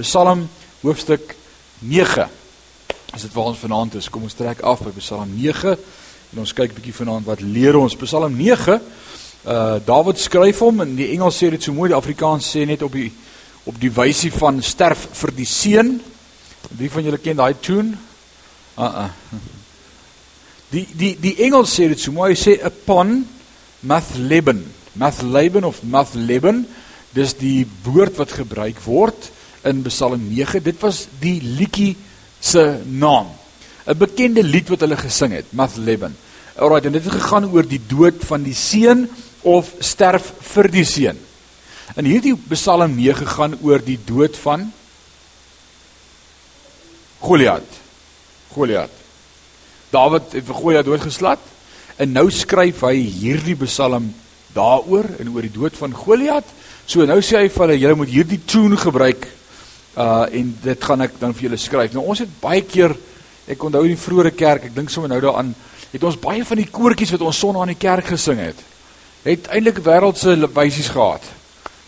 Psalm hoofstuk 9. As dit waar ons vanaand is, kom ons trek af by Psalm 9 en ons kyk bietjie vanaand wat leer ons Psalm 9. Uh Dawid skryf hom in die Engels sê dit so mooi, die Afrikaans sê net op die op die wysie van sterf vir die seun. Wie van julle ken daai tune? Uh uh. Die die die Engels sê dit so mooi, sê upon Mathleben. Mathleben of Mathleben, dis die woord wat gebruik word in Psalm 9. Dit was die liedjie se naam. 'n Bekende lied wat hulle gesing het, Mathleben. Alraai, en dit het gegaan oor die dood van die seun of sterf vir die seun. In hierdie Psalm 9 gaan oor die dood van Goliat. Goliat. Dawid het vir Goliat doodgeslat en nou skryf hy hierdie Psalm daaroor en oor die dood van Goliat. So nou sê hy vir hulle julle moet hierdie tune gebruik uh en dit gaan ek dan vir julle skryf. Nou ons het baie keer ek onthou in die vroeë kerk, ek dink sommer nou daaraan, het ons baie van die koortjies wat ons son aan die kerk gesing het. Het eintlik wêreldse wysies gehad.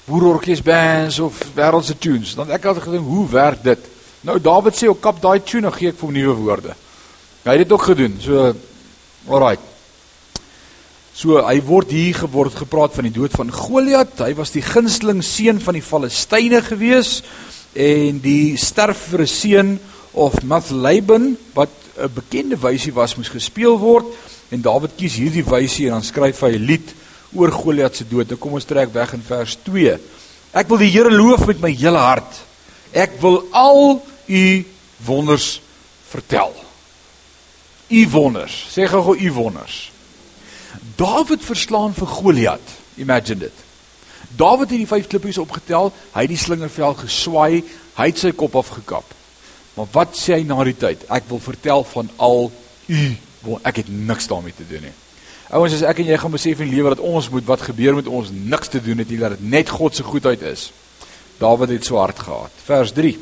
Boerorkes bands of wêreldse tunes. Dan ek het gedink, hoe werk dit? Nou David sê, "Ek kap daai tune gee ek vir hom nuwe woorde." Hy het dit ook gedoen. So alraai. So hy word hier geword gepraat van die dood van Goliat. Hy was die gunsteling seun van die Filistyne gewees en die sterf vir 'n seun of Mathleben wat 'n bekende wysie was moes gespeel word en Dawid kies hierdie wysie en dan skryf hy 'n lied oor Goliat se dood. Nou kom ons trek weg in vers 2. Ek wil die Here loof met my hele hart. Ek wil al u wonders vertel. U wonders. Sê gou u wonders. Dawid verslaan vir Goliat. Imagine dit. Dawid het die vyf klippies opgetel, hy het die slingervel geswaai, hy het sy kop afgekap. Maar wat sê hy na die tyd? Ek wil vertel van al u, ek het niks daarmee te doen nie. Ouens, as ek en jy gaan besef in lewe dat ons moet wat gebeur met ons niks te doen het nie, dat dit net God se goedheid is. Dawid het so hard gehad. Vers 3.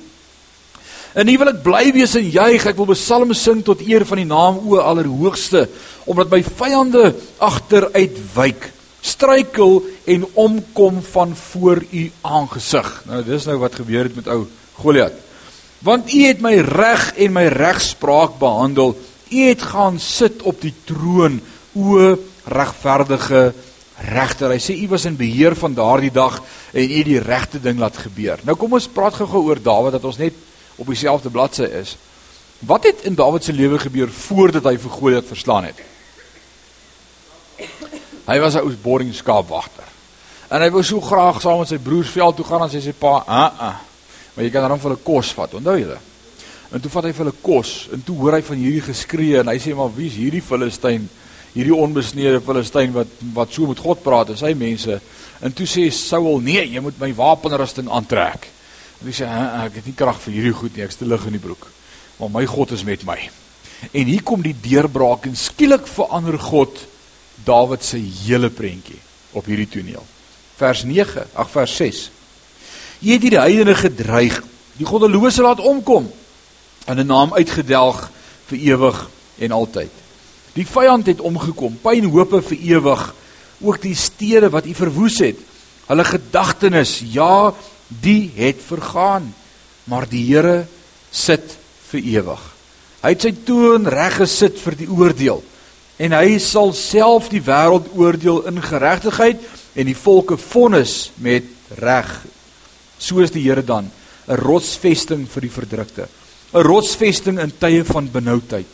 En nie wil ek bly wees en juig, ek wil psalms sing tot eer van die naam o Allerhoogste, omdat my vyande agteruit wyk struikel en omkom van voor u aangesig. Nou dis nou wat gebeur het met ou Goliat. Want u het my reg en my regspraak behandel. U het gaan sit op die troon, o regverdige regter. Hy sê u was in beheer van daardie dag en u het die regte ding laat gebeur. Nou kom ons praat gou-gou oor Dawid dat ons net op dieselfde bladsy is. Wat het in Dawid se lewe gebeur voordat hy vir Goliat verslaan het? Hy was 'n ou boring skaapwagter. En hy wou so graag saam met sy broers veld toe gaan en sy sê pa, "Ah, ah. Maar jy kan dan vir hulle kos vat, onthou julle?" En toe vat hy vir hulle kos en toe hoor hy van hierdie geskree en hy sê, "Maar wie's hierdie Filistyn? Hierdie onbesneede Filistyn wat wat so met God praat en sy mense?" En toe sê Saul, "Nee, jy moet my wapenrusting aantrek." En hy sê, ah, "Ek het nie krag vir hierdie goed nie, ek stil lig in die broek. Maar my God is met my." En hier kom die deurbraak en skielik verander God Dawid se hele prentjie op hierdie toneel. Vers 9, ag vers 6. Jy het hierdie heidene gedreig, die goddelose laat omkom en 'n naam uitgedelg vir ewig en altyd. Die vyand het omgekom, pynhope vir ewig, ook die stede wat u verwoes het. Hulle gedagtenis, ja, die het vergaan, maar die Here sit vir ewig. Hy het sy toon reg gesit vir die oordeel en hy sal self die wêreld oordeel in geregtigheid en die volke vonnis met reg. So is die Here dan 'n rotsvesting vir die verdrukte, 'n rotsvesting in tye van benoudheid.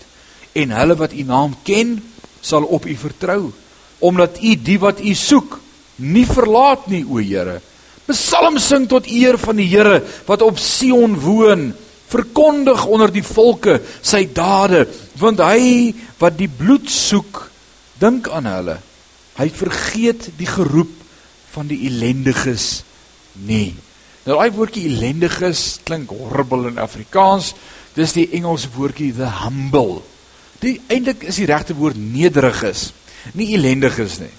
En hulle wat u naam ken, sal op u vertrou, omdat u die wat u soek nie verlaat nie, o Here. Psalm sing tot eer van die Here wat op Sion woon verkondig onder die volke sy dade want hy wat die bloed soek dink aan hulle. Hy vergeet die geroep van die ellendiges nie. Nou daai woordjie ellendiges klink horrible in Afrikaans. Dis die Engelse woordjie the humble. Die eintlik is die regte woord nederiges nie ellendiges nie.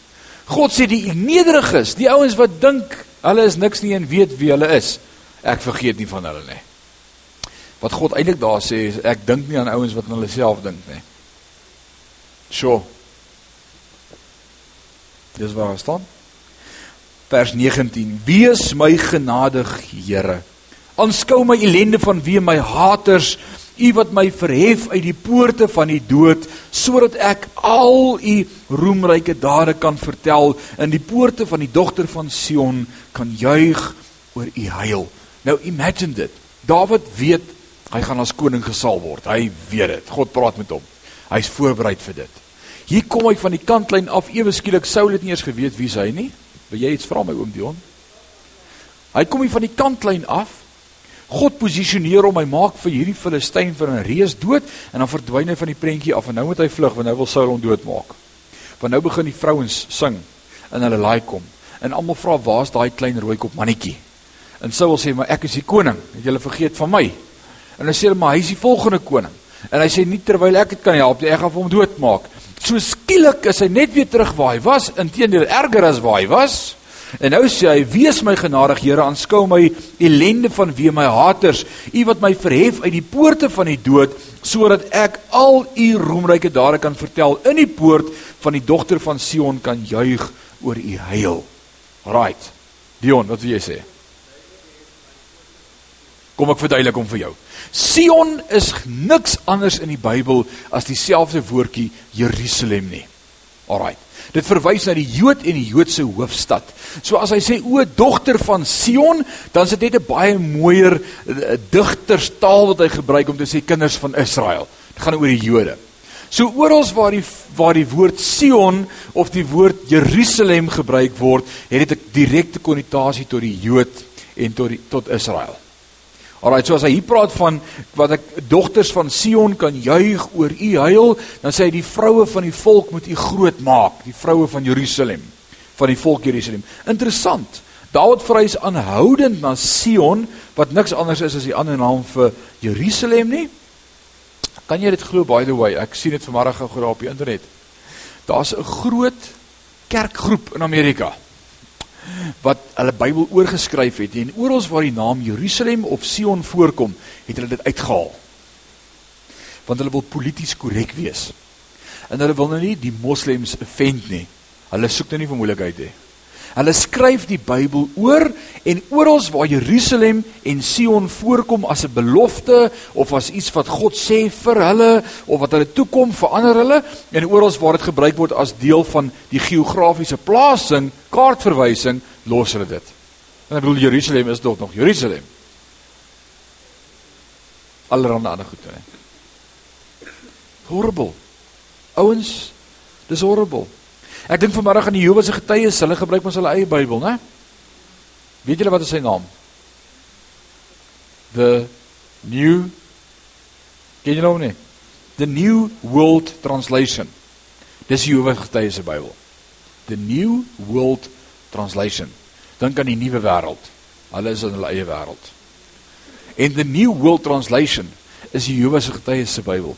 God sê die nederiges die ouens wat dink hulle is niks nie en weet wie hulle is. Ek vergeet nie van hulle nie Wat God eintlik daar sê is ek dink nie aan ouens wat aan hulle self dink nie. So. Dis waar staan. Vers 19: Wees my genadig, Here. Aanskou my ellende van wie my haters, u wat my verhef uit die poorte van die dood, sodat ek al u roemryke dade kan vertel in die poorte van die dogter van Sion kan juig oor u heil. Nou imagine dit. Dawid weet hy gaan as koning gesalf word. Hy weet dit. God praat met hom. Hy's voorberei vir dit. Hier kom hy van die kantlyn af ewe skielik Saul het nie eens geweet wie hy nie. Wil jy iets vra my oom Dion? Hy kom hier van die kantlyn af. God posisioneer hom, hy maak vir hierdie Filistyn vir 'n reus dood en dan verdwyn hy van die prentjie af en nou moet hy vlug want nou wil Saul hom doodmaak. Want nou begin die vrouens sing en hulle laai kom. En almal vra waar's daai klein rooi kop mannetjie? En Saul sê maar ek is die koning. Het julle vergeet van my? En hulle sê maar hy is die volgende koning. En hy sê nie terwyl ek dit kan help nie, ek gaan hom doodmaak. So skielik is hy net weer terug waar hy was, inteendeel erger as waar hy was. En nou sê hy: "Wees my genadig, Here, aanskou my ellende van wie my haters, U wat my verhef uit die poorte van die dood, sodat ek al U roemryke dade kan vertel in die poort van die dogter van Sion kan juig oor U heil." Right. Dion, wat wil jy sê? Kom ek verduidelik hom vir jou. Sion is niks anders in die Bybel as dieselfde woordjie Jerusalem nie. Alrite. Dit verwys na die Jood en die Joodse hoofstad. So as hy sê o dogter van Sion, dan is dit net 'n baie mooier eh, digterstaal wat hy gebruik om te sê kinders van Israel. Dit gaan oor die Jode. So oral waar die waar die woord Sion of die woord Jerusalem gebruik word, het dit 'n direkte konnotasie tot die Jood en tot die, tot Israel. Alraai, so as hy hier praat van wat ek dogters van Sion kan juig oor u heil, dan sê hy die vroue van die volk moet u groot maak, die vroue van Jerusalem, van die volk Jerusalem. Interessant. Dawid verwys aanhoudend na Sion wat niks anders is as die ander naam vir Jerusalem nie. Kan jy dit glo by the way? Ek sien dit vanmôre gou op die internet. Daar's 'n groot kerkgroep in Amerika wat hulle Bybel oorgeskryf het en oral waar die naam Jerusalem of Sion voorkom, het hulle dit uitgehaal. Want hulle wil polities korrek wees. En hulle wil nou nie die moslems offend nie. Hulle soek nou nie vir moeilikheid nie. Hulle skryf die Bybel oor en oral waar Jerusalem en Sion voorkom as 'n belofte of as iets wat God sê vir hulle of wat hulle toekom verander hulle en oral waar dit gebruik word as deel van die geografiese plasing, kaartverwysing, los hulle dit. En ek bedoel Jerusalem is tog nog Jerusalem. Allerhande ander goed, hè. Horrible. Ouens, dis horrible. Ek dink vanmôre aan die Jehovah se getuies, hulle gebruik mos hulle eie Bybel, né? Weet julle wat is sy naam? The New Ken jy hom nie? The New World Translation. Dis Jehovah se getuies se Bybel. The New World Translation. Dink aan die nuwe wêreld. Hulle is in hulle eie wêreld. En the New World Translation is Jehovah se getuies se Bybel.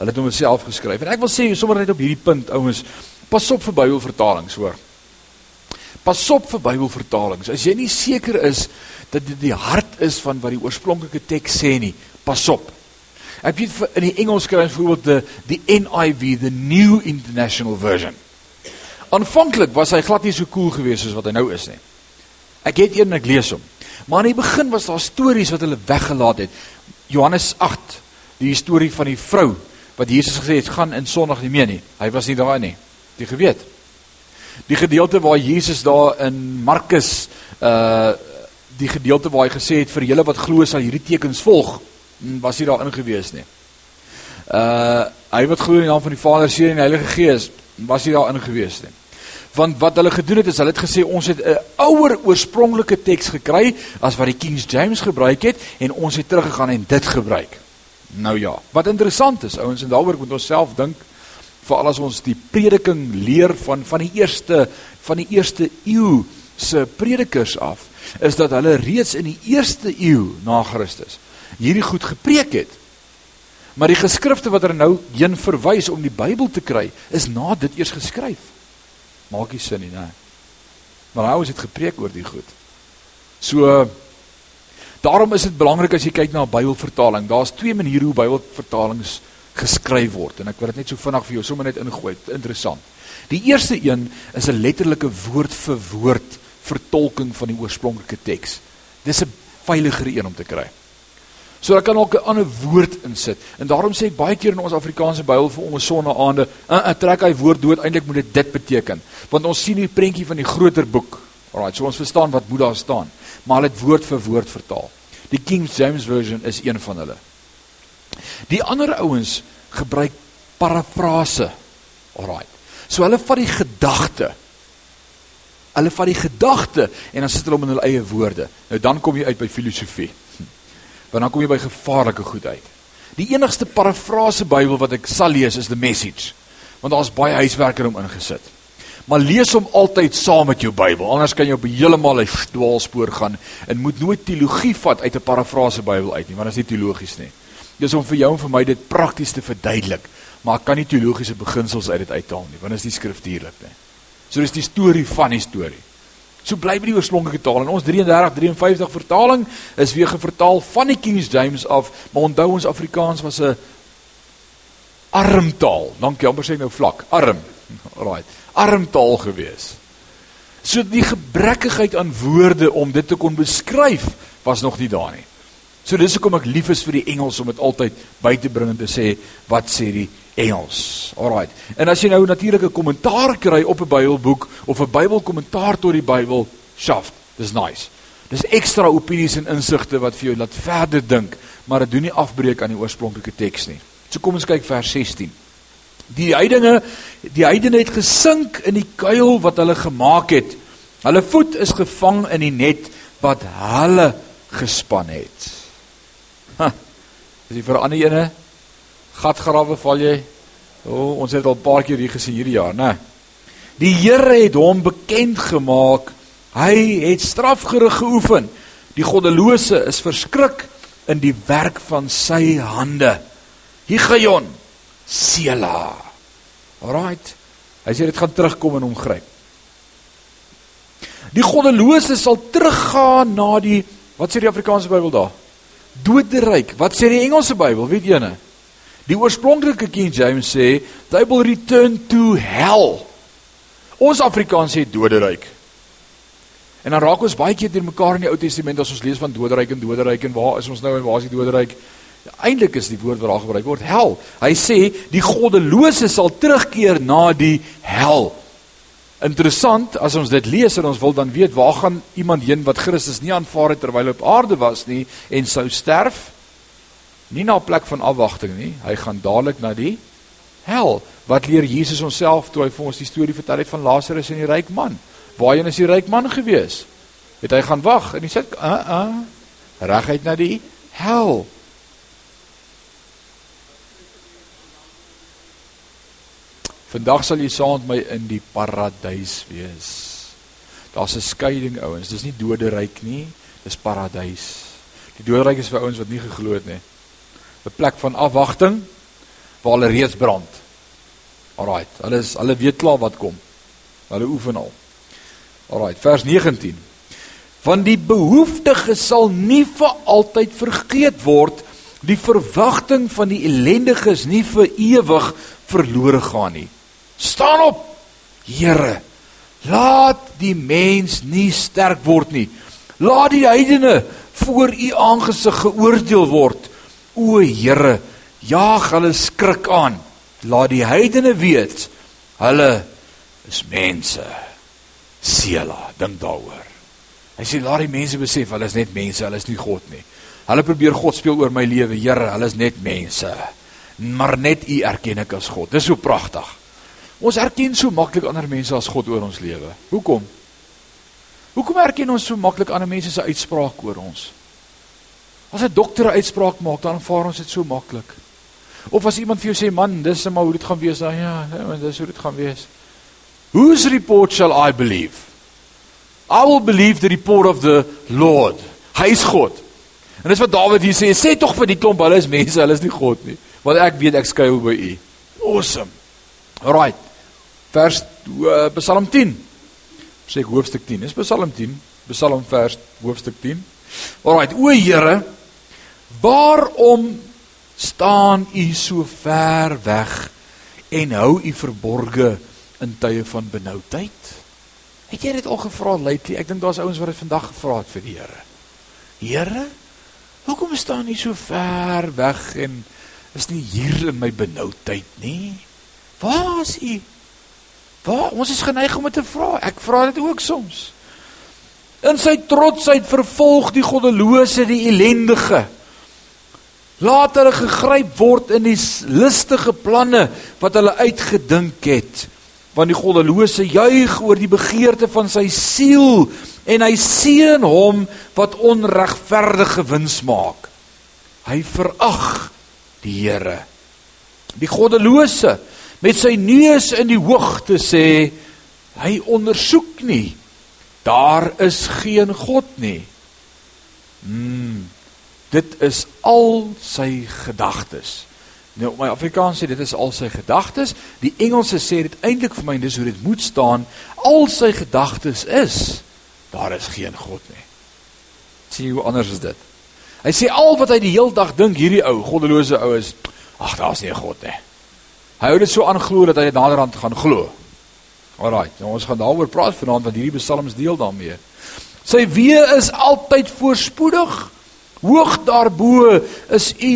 Hulle het hom self geskryf. En ek wil sê sommer net op hierdie punt, ouens, Pas op vir Bybelvertalings, hoor. Pas op vir Bybelvertalings. As jy nie seker is dat dit die hart is van wat die oorspronklike teks sê nie, pas op. Ek weet in die Engels kry ons byvoorbeeld die die NIV, the New International Version. Aanvanklik was hy glad nie so cool geweest soos wat hy nou is nie. Ek het een ek lees hom. Maar in die begin was daar stories wat hulle weggelaat het. Johannes 8, die storie van die vrou wat Jesus gesê het gaan in Sondag nie meer nie. Hy was nie daar nie. Die geweet. Die gedeelte waar Jesus daar in Markus uh die gedeelte waar hy gesê het vir julle wat glo sal hierdie tekens volg, hm, was hy daar ingewees nie. Uh hy wat glo in die naam van die Vader, Seun en Heilige Gees, was hy daar ingewees nie. Want wat hulle gedoen het is hulle het gesê ons het 'n ouer oorspronklike teks gekry as wat die King James gebruik het en ons het teruggegaan en dit gebruik. Nou ja, wat interessant is ouens en daaroor moet ons self dink veral as ons die prediking leer van van die eerste van die eerste eeu se predikers af is dat hulle reeds in die eerste eeu na Christus hierdie goed gepreek het. Maar die geskrifte wat hulle nou heen verwys om die Bybel te kry, is na dit eers geskryf. Maak nie sin nie, né? Maar hy het gepreek oor die goed. So daarom is dit belangrik as jy kyk na Bybelvertaling. Daar's twee maniere hoe Bybelvertalings geskryf word en ek wil dit net so vinnig vir jou sommer net ingooi. Interessant. Die eerste een is 'n letterlike woord vir woord vertolking van die oorspronklike teks. Dis 'n veiliger een om te kry. So daar kan ook 'n ander woord insit. En daarom sê ek baie keer in ons Afrikaanse Bybel vir ons sonnaande, uh, uh, trek hy woord dood, eintlik moet dit dit beteken. Want ons sien die prentjie van die groter boek. Alraai, so ons verstaan wat moet daar staan, maar hulle het woord vir woord vertaal. Die King James version is een van hulle. Die ander ouens gebruik parafrase. Alraai. So hulle vat die gedagte Hulle vat die gedagte en dan sit hulle hom in hulle eie woorde. Nou dan kom jy uit by filosofie. Want dan kom jy by gevaarlike goed uit. Die enigste parafrase Bybel wat ek sal lees is the message. Want daar's baie huiswerk in hom ingesit. Maar lees hom altyd saam met jou Bybel. Anders kan jy op heeltemal 'n dwaalspoor gaan en moet nooit teologie vat uit 'n parafrase Bybel uit nie, want dit is nie teologies nie. Dis om vir jou en vir my dit prakties te verduidelik, maar ek kan nie teologiese beginsels uit dit uithaal nie, want dit is nie skriftuurlik nie. So dis die storie van die storie. So bly by die oorspronklike taal en ons 33 53 vertaling is weer gevertaal van die King James af, maar onthou ons Afrikaans was 'n arm taal. Dankie, amper sê nou vlak, arm. Alraai. Arm taal gewees. So die gebrekkigheid aan woorde om dit te kon beskryf was nog nie daar nie. So dis hoekom ek lief is vir die Engels om dit altyd by te bring en te sê wat sê die Engels. Alraai. En as jy nou natuurlik 'n kommentaar kry op 'n Bybelboek of 'n Bybelkommentaar tot die Bybel, shaft, dis nice. Dis ekstra opinies en insigte wat vir jou laat verder dink, maar dit doen nie afbreek aan die oorspronklike teks nie. So kom ons kyk vers 16. Die heidene, die heidene het gesink in die kuil wat hulle gemaak het. Hulle voet is gevang in die net wat hulle gespan het. Is dit vir 'n ander ene? gatgrawe val jy. O, oh, ons het al 'n paar keer hier gesien hierdie jaar, né? Die Here het hom bekend gemaak. Hy het strafgerig geoefen. Die goddelose is verskrik in die werk van sy hande. Higion Sela. Alraight. Hy sê dit gaan terugkom en hom gryp. Die goddelose sal teruggaan na die wat sê die Afrikaanse Bybel daar? Doderyk. Wat sê die Engelse Bybel? Weet julle? Die oorspronklike King James sê, "They will return to hell." Ons Afrikaans sê doderyk. En dan raak ons baie keer teen mekaar in die Ou Testament as ons lees van doderyk en doderyk en waar is ons nou en waar is die doderyk? Eintlik is die woord wat daar gebruik word hel. Hy sê die goddelose sal terugkeer na die hel. Interessant as ons dit lees en ons wil dan weet waar gaan iemand heen wat Christus nie aanvaar het terwyl hy op aarde was nie en sou sterf? nie na 'n plek van afwagting nie. Hy gaan dadelik na die hel. Wat leer Jesus onsself toe hy vir ons die storie vertel het van Lazarus en die ryk man? Waarheen is die ryk man gewees? Het hy gaan wag en hy sê, "Uh uh, reguit na die hel." Vandag sal jy saam met my in die paradys wees. Daar's 'n skeiding ouens. Dis nie doderyk nie, dis paradys. Die doderyk is vir ouens wat nie geglo het nie. 'n plek van afwagting waar hulle reeds brand. Alraait, hulle is hulle weet klaar wat kom. Hulle oefen al. Alraait, vers 19. Want die behoeftige sal nie vir altyd vergeet word, die verwagting van die ellendiges nie vir ewig verlore gaan nie. Staan op, Here. Laat die mens nie sterk word nie. Laat die heidene voor u aangesig geoordeel word. O Here, jaag hulle skrik aan. Laat die heidene weet hulle is mense. Sela, dink daaroor. Hy sê laat die mense besef hulle is net mense, hulle is nie God nie. Hulle probeer God speel oor my lewe. Here, hulle is net mense. Maar net U erken ek as God. Dis so pragtig. Ons erken so maklik ander mense as God oor ons lewe. Hoekom? Hoekom erken ons so maklik ander mense se uitspraak oor ons? As 'n dokter 'n uitspraak maak, dan vaar ons dit so maklik. Of as iemand vir jou sê, "Man, dis net maar hoe dit gaan wees." Dan ja, nee, dis hoe dit gaan wees. Whose report shall I believe? I will believe the report of the Lord. Hy is God. En dis wat Dawid hier sê, sê tog vir die klomp, hulle is mense, hulle is nie God nie. Want ek weet ek skuil by U. Awesome. Alright. Vers uh, Psalm 10. Sê hoofstuk 10. Dis Psalm 10. Psalm vers hoofstuk 10. Alright, o Here, Waarom staan u so ver weg en hou u verborge in tye van benoudheid? Het jy dit al gevra lately? Ek dink daar's ouens wat dit vandag gevra het vir die Here. Here, hoekom staan U so ver weg en is nie hier in my benoudheid nie? Waar is U? Waar ons is geneig om te vra. Ek vra dit ook soms. In sy trotsheid vervolg die goddelose die ellendige. Laat hulle gegryp word in die listige planne wat hulle uitgedink het. Want die goddelose juig oor die begeerte van sy siel en hy seën hom wat onregverdige wins maak. Hy verag die Here. Die goddelose met sy neus in die hoogte sê hy ondersoek nie. Daar is geen God nie. Mm, dit is al sy gedagtes. Nou my Afrikaans sê dit is al sy gedagtes. Die Engelse sê dit eintlik vir my en dis hoe dit moet staan. Al sy gedagtes is daar is geen God nie. Sien hoe anders is dit? Hy sê al wat hy die hele dag dink hierdie ou goddelose ou is, ag daar's nie 'n God nie. Hy hou dit so aan glo dat hy dit naderhand gaan glo. Alraai, nou ons gaan daaroor praat vanaand want hierdie psalms deel daarmee. Sy wee is altyd voorspoedig. Hoog daarbo is u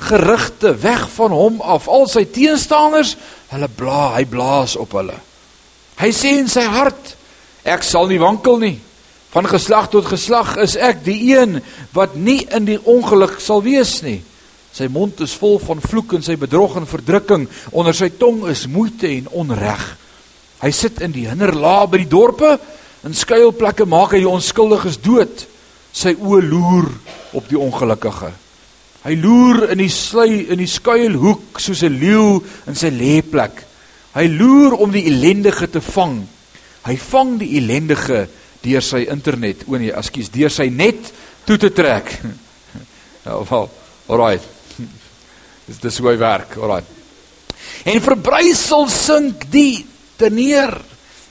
gerigte weg van hom af. Al sy teenstanders, hulle bla, hy blaas op hulle. Hy sê in sy hart, ek sal nie wankel nie. Van geslag tot geslag is ek die een wat nie in die ongeluk sal wees nie. Sy mond is vol van vloek en sy bedrog en verdrukking. Onder sy tong is moeite en onreg. Hy sit in die hinderlaag by die dorpe. In skuilplekke maak hy onskuldiges dood. Sy oë loer op die ongelukkige. Hy loer in die slui in die skuilhoek soos 'n leeu in sy lêplek. Hy loer om die ellendige te vang. Hy vang die ellendige deur sy internet, o nee, ekskuus, deur sy net toe te trek. Nou, well, alright. Dis dis hoe hy werk, alright. En verbrysel sink die teneer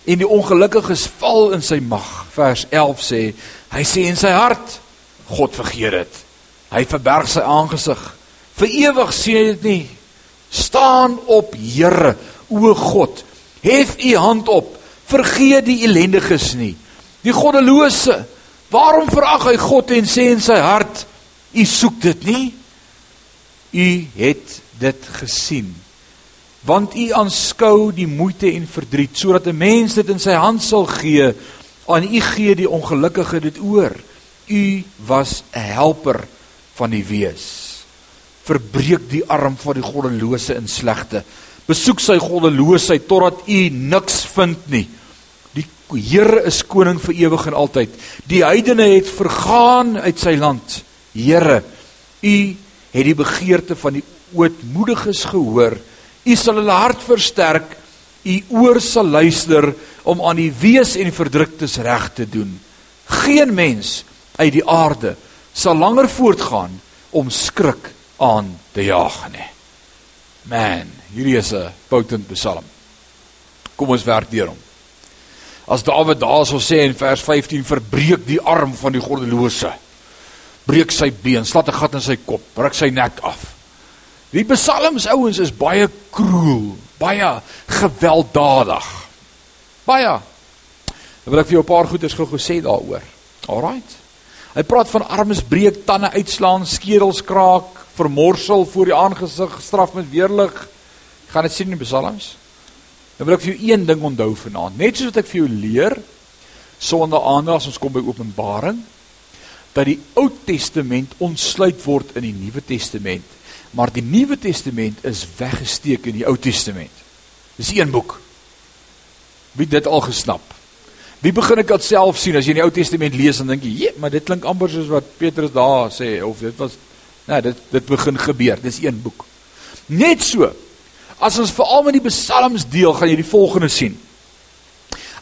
en die ongelukkiges val in sy mag. Vers 11 sê, hy sê in sy hart, God vergeet dit. Hy verberg sy aangesig. Vir ewig sien hy dit nie. Staan op, Here, o God. Hef u hand op. Vergeet die ellendiges nie. Die goddelose. Waarom verag hy God en sê in sy hart, u soek dit nie? U het dit gesien. Want u aanskou die moeite en verdriet sodat 'n mens dit in sy hand sal gee. Aan u gee die ongelukkige dit oor. U was 'n helper van die wees. Verbreek die arm van die goddelose in slegte. Besoek sy goddeloosheid totdat u niks vind nie. Here is koning vir ewig en altyd. Die heidene het vergaan uit sy land. Here, U het die begeerte van die ootmoediges gehoor. U sal hulle hart versterk. U oor sal luister om aan die wees en verdruktes reg te doen. Geen mens uit die aarde sal langer voortgaan om skrik aan te jaag nie. Man, hierdie is 'n potent psalm. Kom ons werk deur hom. As Dawid daarso sê in vers 15 verbreek die arm van die goddelose. Breek sy been, slat 'n gat in sy kop, ruk sy nek af. Die psalms ouens is baie kruel, baie gewelddadig. Baie. Ek wil ek vir jou 'n paar goeders gou gesê daaroor. Alraight. Hy praat van armes breek, tande uitslaan, skedels kraak, vermorsel voor die aangesig, straf met weerlig. Gaan dit sien in die psalms? Dan wil ek vir jou een ding onthou vanaand. Net soos wat ek vir jou leer sonder aandag as ons kom by Openbaring dat die Ou Testament ontsluit word in die Nuwe Testament, maar die Nuwe Testament is weggesteek in die Ou Testament. Dis een boek. Wie dit al gesnap? Wie begin ek dit self sien as jy die Ou Testament lees en dink jy, "Jee, maar dit klink amper soos wat Petrus daar sê of dit was nee, dit dit begin gebeur. Dis een boek." Net so As ons veral met die psalms deel, gaan jy die volgende sien.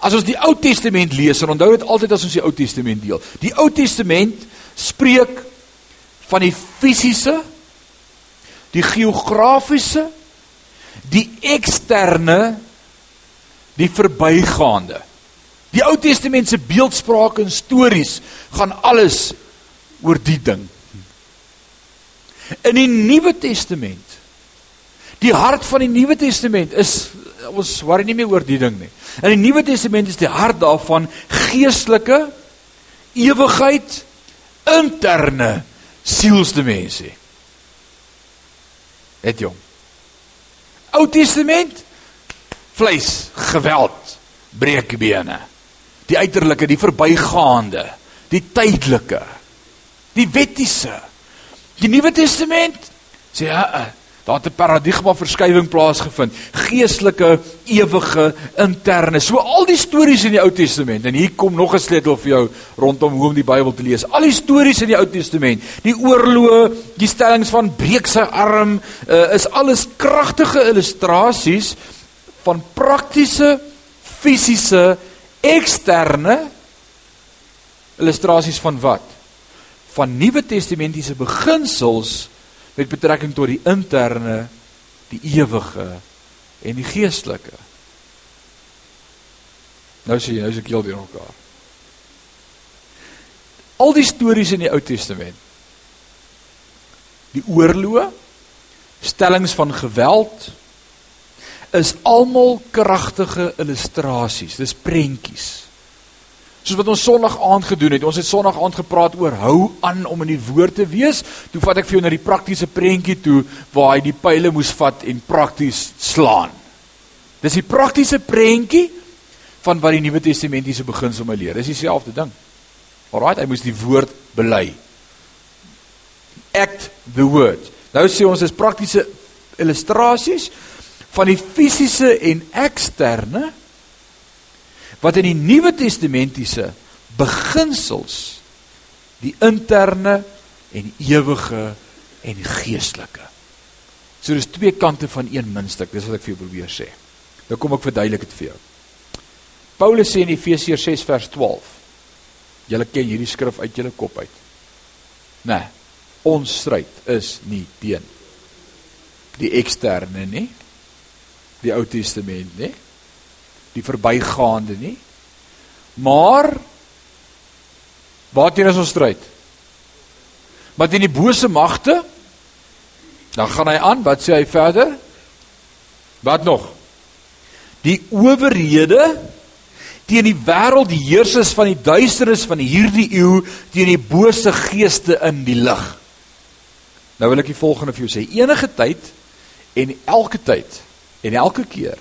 As ons die Ou Testament lees, en onthou dit altyd as ons die Ou Testament deel. Die Ou Testament spreek van die fisiese, die geografiese, die eksterne, die verbygaande. Die Ou Testament se beeldspraak en stories gaan alles oor die ding. In die Nuwe Testament Die hart van die Nuwe Testament is ons worry nie meer oor die ding nie. In die Nuwe Testament is die hart daarvan geestelike ewigheid interne sielsdimensie. Het jong. Ou Testament vleis, geweld, breekbene. Die uiterlike, die verbygaande, die tydelike, die wettiese. Die Nuwe Testament sê ja, daar het 'n paradigma verskywing plaasgevind, geestelike, ewige, interne. So al die stories in die Ou Testament en hier kom nog 'n sleutel vir jou rondom hoe om die Bybel te lees. Al die stories in die Ou Testament, die oorloë, die stellings van breek sy arm, uh, is alles kragtige illustrasies van praktiese fisiese eksterne illustrasies van wat? Van Nuwe Testamentiese beginsels met betrekking tot die interne, die ewige en die geestelike. Nou sien jy, nou is ek heel deur mekaar. Al die stories in die Ou Testament. Die oorloë, stellings van geweld is almal kragtige illustrasies. Dis prentjies soos wat ons Sondag aand gedoen het. Ons het Sondag aand gepraat oor hou aan om in die woord te wees. Toe vat ek vir jou na die praktiese prentjie toe waar hy die pile moes vat en prakties slaan. Dis die praktiese prentjie van wat die Nuwe Testamentiese beginsel my leer. Dis dieselfde ding. Alraai, hy moes die woord bely. Act the word. Nou sê ons is praktiese illustrasies van die fisiese en eksterne wat in die Nuwe Testamentiese beginsels die interne en ewige en geestelike. So dis twee kante van een muntstuk, dis wat ek vir jou probeer sê. Nou kom ek verduidelik dit vir jou. Paulus sê in Efesiërs 6 vers 12. Julle ken hierdie skrif uit julle kop uit. Nee. Ons stryd is nie teen die eksterne nie. Die Ou Testament nie die verbygaande nie. Maar waarteen is ons stryd? Wat in die bose magte? Dan gaan hy aan, wat sê hy verder? Wat nog? Die owerhede teen die wêreld, die heersers van die duisternis van hierdie eeu, teen die bose geeste in die lig. Nou wil ek die volgende vir jou sê. Enige tyd en elke tyd en elke keer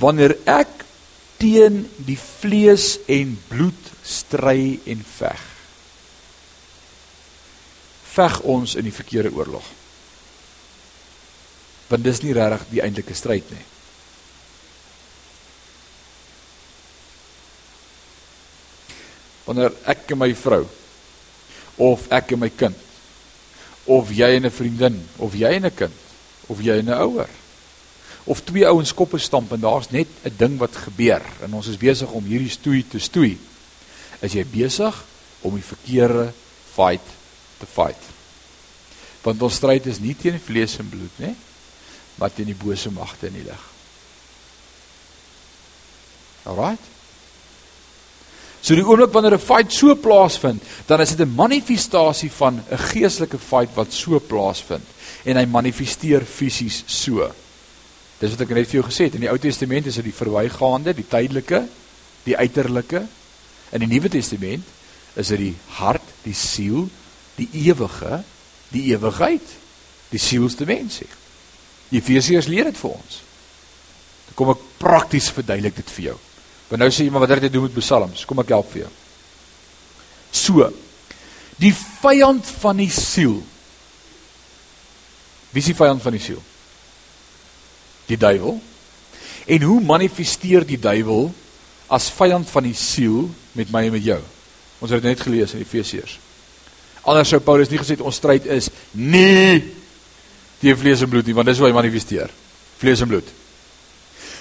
wanneer ek teen die vlees en bloed stry en veg. Veg ons in die verkeerde oorlog. Want dis nie regtig die eintlike stryd nie. Wanneer ek en my vrou of ek en my kind of jy en 'n vriendin of jy en 'n kind of jy en 'n ouer of twee ouens koppe stamp en daar's net 'n ding wat gebeur en ons is besig om hierdie stoei te stoei. Is jy besig om die verkeerde fight te fight? Want ons stryd is nie teen vlees en bloed nie, maar teen die bose magte in die lig. Alraait. So die oomblik wanneer 'n fight so plaasvind, dan is dit 'n manifestasie van 'n geestelike fight wat so plaasvind en hy manifesteer fisies so. Dis wat ek net vir jou gesê het. In die Ou Testament is dit die verwygaande, die tydelike, die uiterlike. In die Nuwe Testament is dit die hart, die siel, die ewige, die ewigheid, die sielsdimensie. Efesiërs leer dit vir ons. Dan kom ek prakties verduidelik dit vir jou. Want nou sê jy maar wat het dit doen met psalms? Kom ek help vir jou. So. Die vyand van die siel. Wie is die vyand van die siel? Die duiwel. En hoe manifesteer die duiwel as vyand van die siel met my en met jou? Ons het dit net gelees in Efesiërs. Anders sou Paulus nie gesê ons stryd is nie teen vlees en bloed nie, want dis hoe hy manifesteer. Vlees en bloed.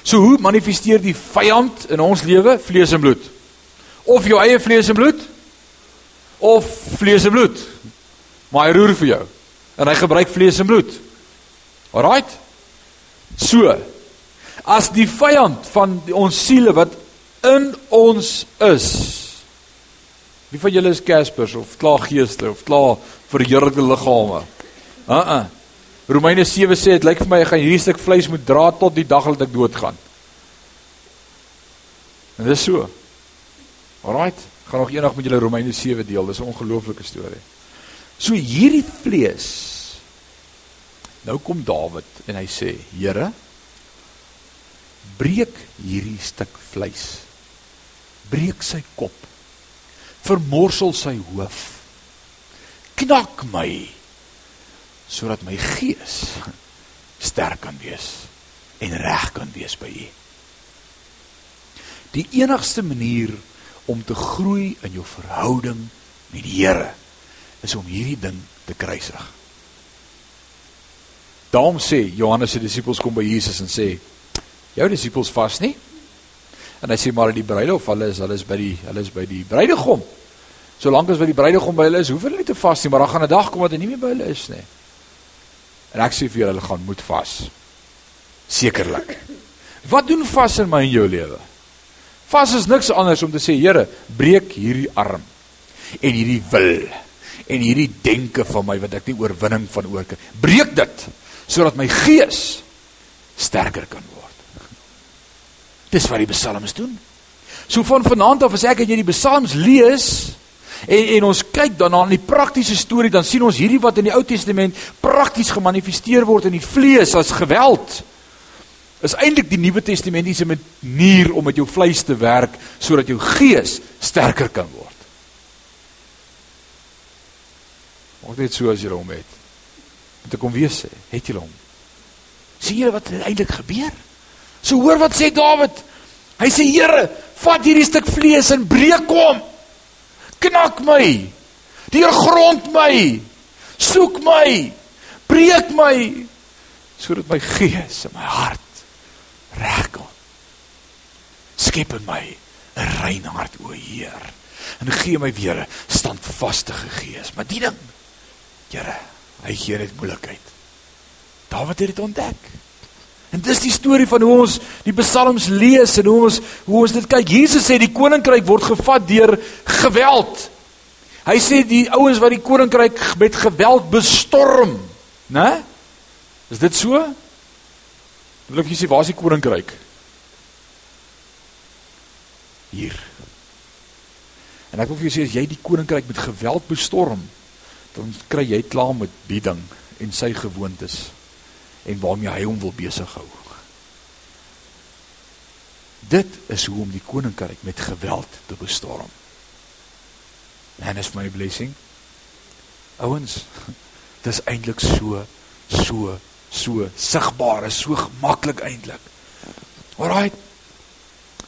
So hoe manifesteer die vyand in ons lewe vlees en bloed? Of jou eie vlees en bloed of vlees en bloed. Maar hy roer vir jou en hy gebruik vlees en bloed. Alraight? So as die vyand van die, ons siele wat in ons is. Wie van julle is Caspers of klaar geeste of klaar verheerlikte liggame? Uh uh. Romeine 7 sê dit lyk vir my ek gaan hierdie stuk vleis moet dra tot die dag dat ek doodgaan. En dis so. Alraight. Gaan nog eendag met julle Romeine 7 deel. Dis 'n ongelooflike storie. So hierdie vlees. Nou kom Dawid en hy sê: "Here, breek hierdie stuk vleis. Breek sy kop. Vermorsel sy hoof. Knak my sodat my gees sterk kan wees en reg kan wees by U. Die enigste manier om te groei in jou verhouding met die Here is om hierdie ding te kruisig. Daarom sê Johannes se disippels kom by Jesus en sê: jou disippels vas nie. En hy sê maar die bruilof, hulle is hulle is by die hulle is by die bruidegom. Solank as by die bruidegom by hulle is, hoef hulle nie te vas nie, maar dan gaan 'n dag kom wat hy nie meer by hulle is nie. En ek sê vir julle, hulle gaan moet vas. Sekerlik. Wat doen vas in my en jou lewe? Vas is niks anders om te sê, Here, breek hierdie arm en hierdie wil en hierdie denke van my wat ek nie oorwinning van oor kan. Breek dit sodat my gees sterker kan word. Dis wat die psalms doen. So van vanaand af as ek en jy die psalms lees en en ons kyk dan na die praktiese storie dan sien ons hierdie wat in die Ou Testament prakties gemanifesteer word in die vlees as geweld is eintlik die Nuwe Testamentiese manier om met jou vleis te werk sodat jou gees sterker kan word. Maak dit so as jy hom het. Moet ek hom weer sê, het jy hom? Sien jy wat eintlik gebeur? So hoor wat sê Dawid. Hy sê Here, vat hierdie stuk vlees en breek hom. Knak my. Deurgrond my. Soek my. Breek my sodat my gees en my hart reg kom. Skep in my 'n rein hart o Heer en gee my weer 'n standvaste gees. Maar die ding, Here, hy gee net moeilikheid. Dawid het dit ontdek. En dis die storie van hoe ons die psalms lees en hoe ons hoe ons dit kyk. Jesus sê die koninkryk word gevat deur geweld. Hy sê die ouens wat die koninkryk met geweld bestorm, né? Is dit so? Wil ek sê waar is die koninkryk? Hier. En ek wil vir jou sê as jy die koninkryk met geweld bestorm, dan kry jy klaar met bieding en sy gewoontes en waarmee hy hom wil besig hou. Dit is hoe om die koninkryk met geweld te bestorm. En is my blessing. Ouens, dis eintlik so so so sigbaar, is so maklik eintlik. Alraai.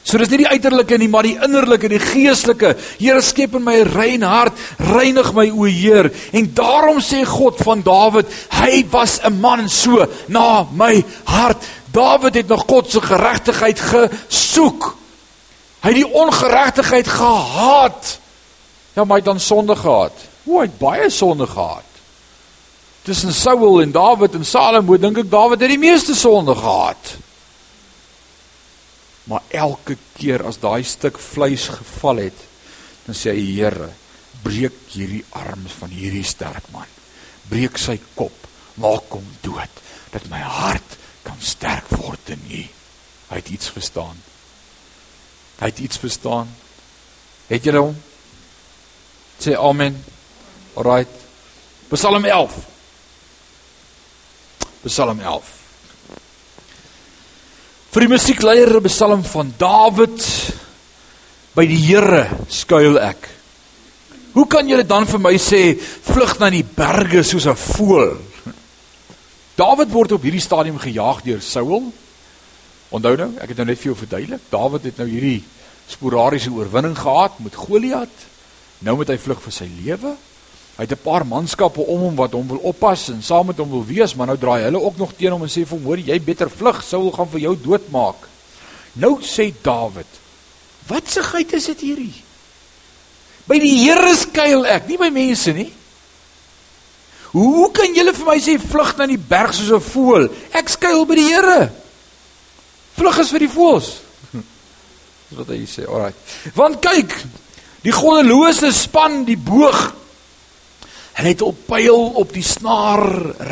So dis nie die uiterlike nie, maar die innerlike, die geestelike. Here skep in my 'n rein hart, reinig my o Heer. En daarom sê God van Dawid, hy was 'n man so na my hart. Dawid het nog God se geregtigheid gesoek. Hy het die ongeregtigheid gehaat. Ja, maar hy het dan sonde gehad. O, hy het baie sonde gehad. Tussen Saul en Dawid en Salomo dink ek Dawid het die meeste sonde gehad. Maar elke keer as daai stuk vleis geval het, dan sê hy Here, breek hierdie arms van hierdie sterk man. Breek sy kop, maak hom dood dat my hart kan sterk word in U. Hy het iets verstaan. Hy het iets verstaan. Het jy hom? Sê amen. Alraight. Psalm 11. Psalm 11. Vir die musiekleier Psalm van Dawid by die Here skuil ek. Hoe kan julle dan vir my sê vlug na die berge soos 'n voël? Dawid word op hierdie stadium gejaag deur Saul. Onthou nou, ek het nou net vir jou verduidelik. Dawid het nou hierdie sporadiese oorwinning gehad met Goliat. Nou moet hy vlug vir sy lewe. Hy het 'n paar manskappe om hom wat hom wil oppas en saam met hom wil wees, maar nou draai hulle ook nog teen hom en sê vir hom: "Hoor, jy beter vlug, Saul gaan vir jou doodmaak." Nou sê Dawid: "Wat se geit is dit hierdie? By die Here skuil ek, nie by mense nie." Hoe kan julle vir my sê vlug na die berg soos 'n voël? Ek skuil by die Here. Vlug is vir die voëls. Dis wat hy sê. Alraai. Want kyk, die goddelose span die boog Hulle het op pyl op die snaar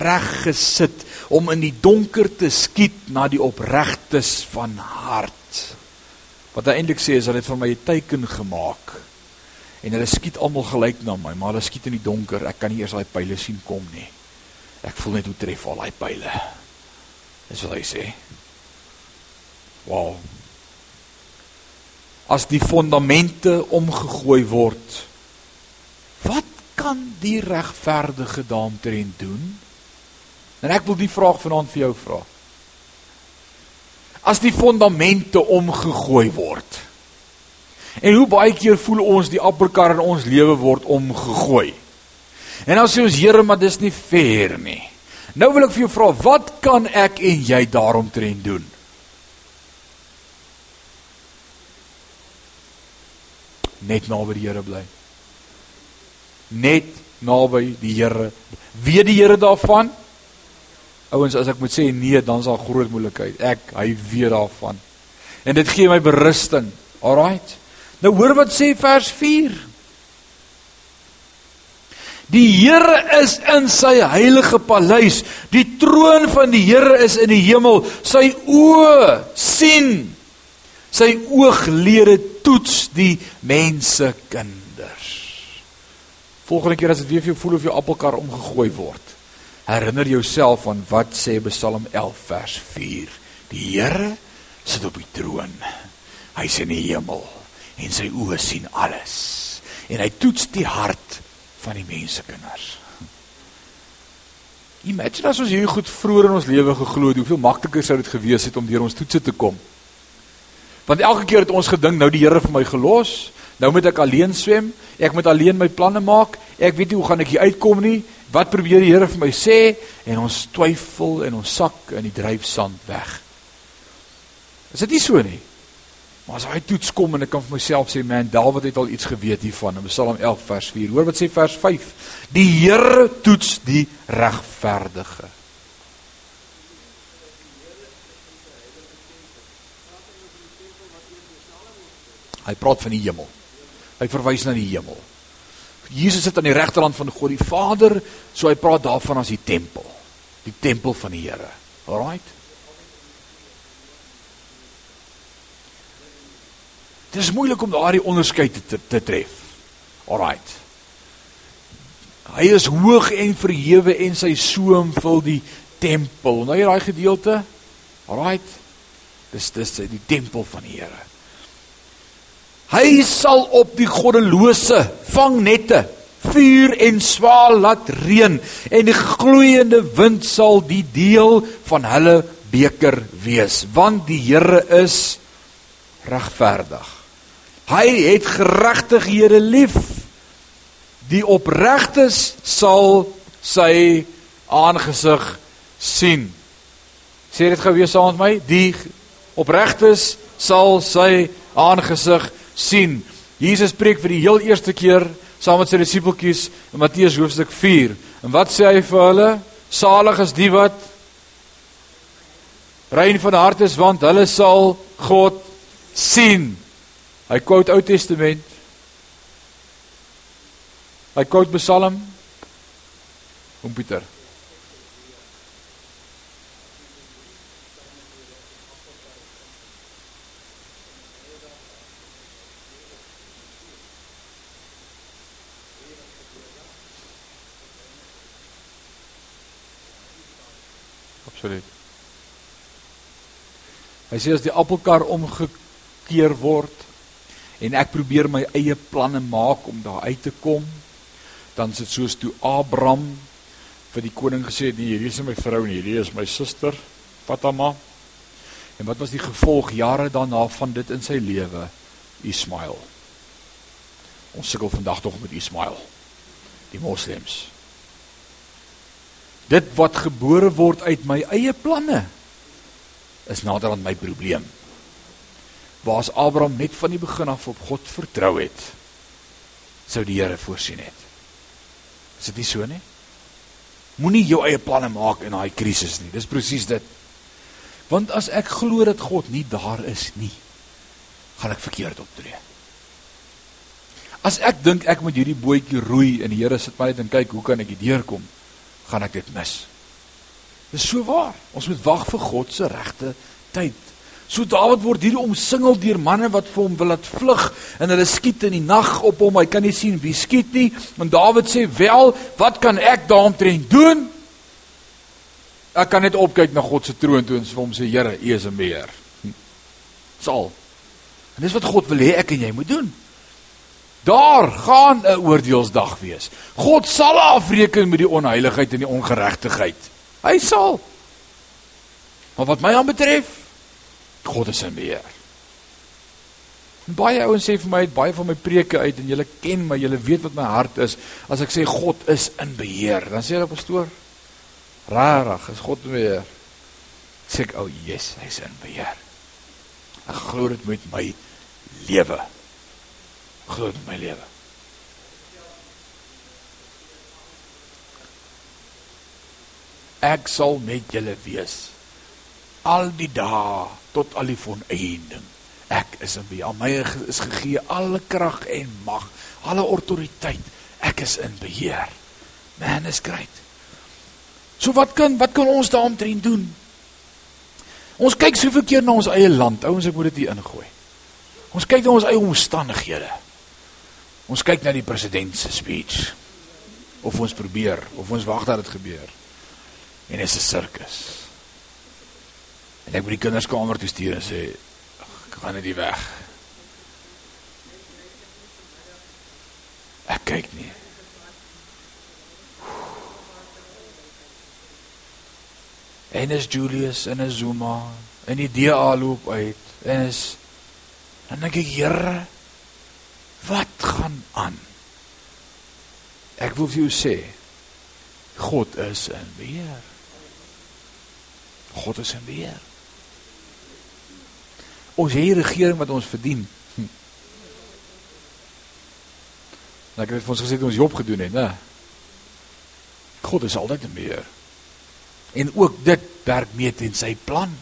reg gesit om in die donker te skiet na die opregtes van hart. Wat hy eintlik sê is hulle het vir my 'n teken gemaak En hulle skiet almal gelyk na my, maar hulle skiet in die donker. Ek kan nie eers daai pile sien kom nie. Ek voel net hoe tref al daai pile. Dis wat hy sê. Wow. As die fondamente omgegooi word, wat kan die regverdige daaromtrent doen? En ek wil die vraag vanaand vir jou vra. As die fondamente omgegooi word. En hoe baie keer voel ons die appelkar in ons lewe word omgegooi. En dan sê ons Here, maar dis nie fair nie. Nou wil ek vir jou vra, wat kan ek en jy daaromtrent doen? Net naby die Here bly. Net naby die Here. Weet die Here daarvan? Ouens, as ek moet sê nee, dan is daar groot moeilikheid. Ek hy weet daarvan. En dit gee my berusting. Alraight. Nou hoor wat sê vers 4. Die Here is in sy heilige paleis. Die troon van die Here is in die hemel. Sy oë sien. Sy ooglede toets die mense kinders. Volgende keer as dit weer vir jou voel of jou appelkar omgegooi word, herinner jouself aan wat sê Psalm 11 vers 4. Die Here sit op die troon. Hy's in die hemel en sy oë sien alles. En hy toets die hart van die mensekinders. Imagine as ons hierdie goed vroeër in ons lewe geglo het, hoeveel makliker sou dit gewees het om deur ons toetse te kom. Want elke keer het ons gedink nou die Here vir my gelos, nou moet ek alleen swem, ek moet alleen my planne maak, ek weet nie hoe gaan ek hier uitkom nie. Wat probeer die Here vir my sê en ons twyfel en ons sak in die dryfsand weg. Is dit nie so nie? Maar as hy toets kom en ek kan vir myself sê man, Dawid het al iets geweet hiervan in Psalm 11 vers 4. Hoor wat sê vers 5? Die Here toets die regverdige. Hy praat van die hemel. Hy verwys na die hemel. Jesus sit aan die regterhand van God die Vader, so hy praat daarvan as die tempel. Die tempel van die Here. Alraight. Dit is moeilik om daardie onderskeid te, te tref. Alraight. Hy is hoog en verhewe en sy soem vul die tempel. Nou jy daai gedeelte? Alraight. Dis dis die tempel van die Here. Hy sal op die goddelose vangnette vuur en swaal laat reën en die gloeiende wind sal die deel van hulle beker wees want die Here is regverdig. Hy het geregtighede lief. Die opregtes sal sy aangesig sien. Sê dit gou weer saam met my. Die opregtes sal sy aangesig sien. Jesus preek vir die heel eerste keer saam met sy disippeltjies in Matteus hoofstuk 4. En wat sê hy vir hulle? Salig is die wat rein van hart is want hulle sal God sien. Hy quote Ou Testament. Hy quote Psalm. Om Pieter. Absoluut. Hy sê as die appelkar omgekeer word en ek probeer my eie planne maak om daar uit te kom, dan is dit soos toe Abraham vir die koning gesê het, nee, hierdie is my vrou en hierdie is my suster, Fatama. En wat was die gevolg jare daarna van dit in sy lewe? Ismail. Ons sukkel vandag nog met Ismail. Die moslems. Dit wat gebore word uit my eie planne is nader aan my probleem waar's Abraham net van die begin af op God vertrou het, sou die Here voorsien het. Is dit nie so nie? Moenie jou eie planne maak in daai krisis nie. Dis presies dit. Want as ek glo dat God nie daar is nie, gaan ek verkeerd optree. As ek dink ek moet hierdie bootjie roei en die Here sit maar net en kyk hoe kan ek hier deurkom, gaan ek dit mis. Dis so waar. Ons moet wag vir God se regte tyd So Dawid word hier omsingel deur manne wat vir hom wil laat vlug en hulle skiet in die nag op hom. Hy kan nie sien wie skiet nie. En Dawid sê: "Wel, wat kan ek daaromtrent doen?" Ek kan net opkyk na God se troon toe en vir hom sê: "Here, U is 'n beheer." Sal. En dis wat God wil hê ek en jy moet doen. Daar gaan 'n oordeelsdag wees. God sal afreken met die onheiligheid en die ongeregtigheid. Hy sal. Maar wat my aanbetref, God is in beheer. En baie ouens sê vir my het baie van my preke uit en julle ken my, julle weet wat my hart is. As ek sê God is in beheer, dan sê hulle pastoor, rarig, is God in beheer. Sê ek, "O, oh, yes, hy's in beheer." Ek glo dit met my lewe groot in my lewe. Ek sal met julle wees al die dae tot al die volëinding. Ek is in beheer. My is gegee alle krag en mag, alle autoriteit. Ek is in beheer. Man is great. So wat kan wat kan ons daaromtrent doen? Ons kyk soveel keer na ons eie land. Ouens, ek moet dit hier ingooi. Ons kyk na ons eie omstandighede. Ons kyk na die president se speech. Of ons probeer, of ons wag dat dit gebeur. En dit is 'n sirkus. En ek moet die kinders kamer toe stuur en sê, "Ek gaan die weg." Ek kyk nie. En is Julius en is Zuma en die DA loop uit en is en dan kyk Here Wat gaan aan? Ek wil vir jou sê God is in beheer. God is in beheer. Ons het regering wat ons verdien. Hm. Nou ek het vir ons gesê ons job gedoen het, né? God is altyd in beheer. En ook dit werk mee teen sy plan.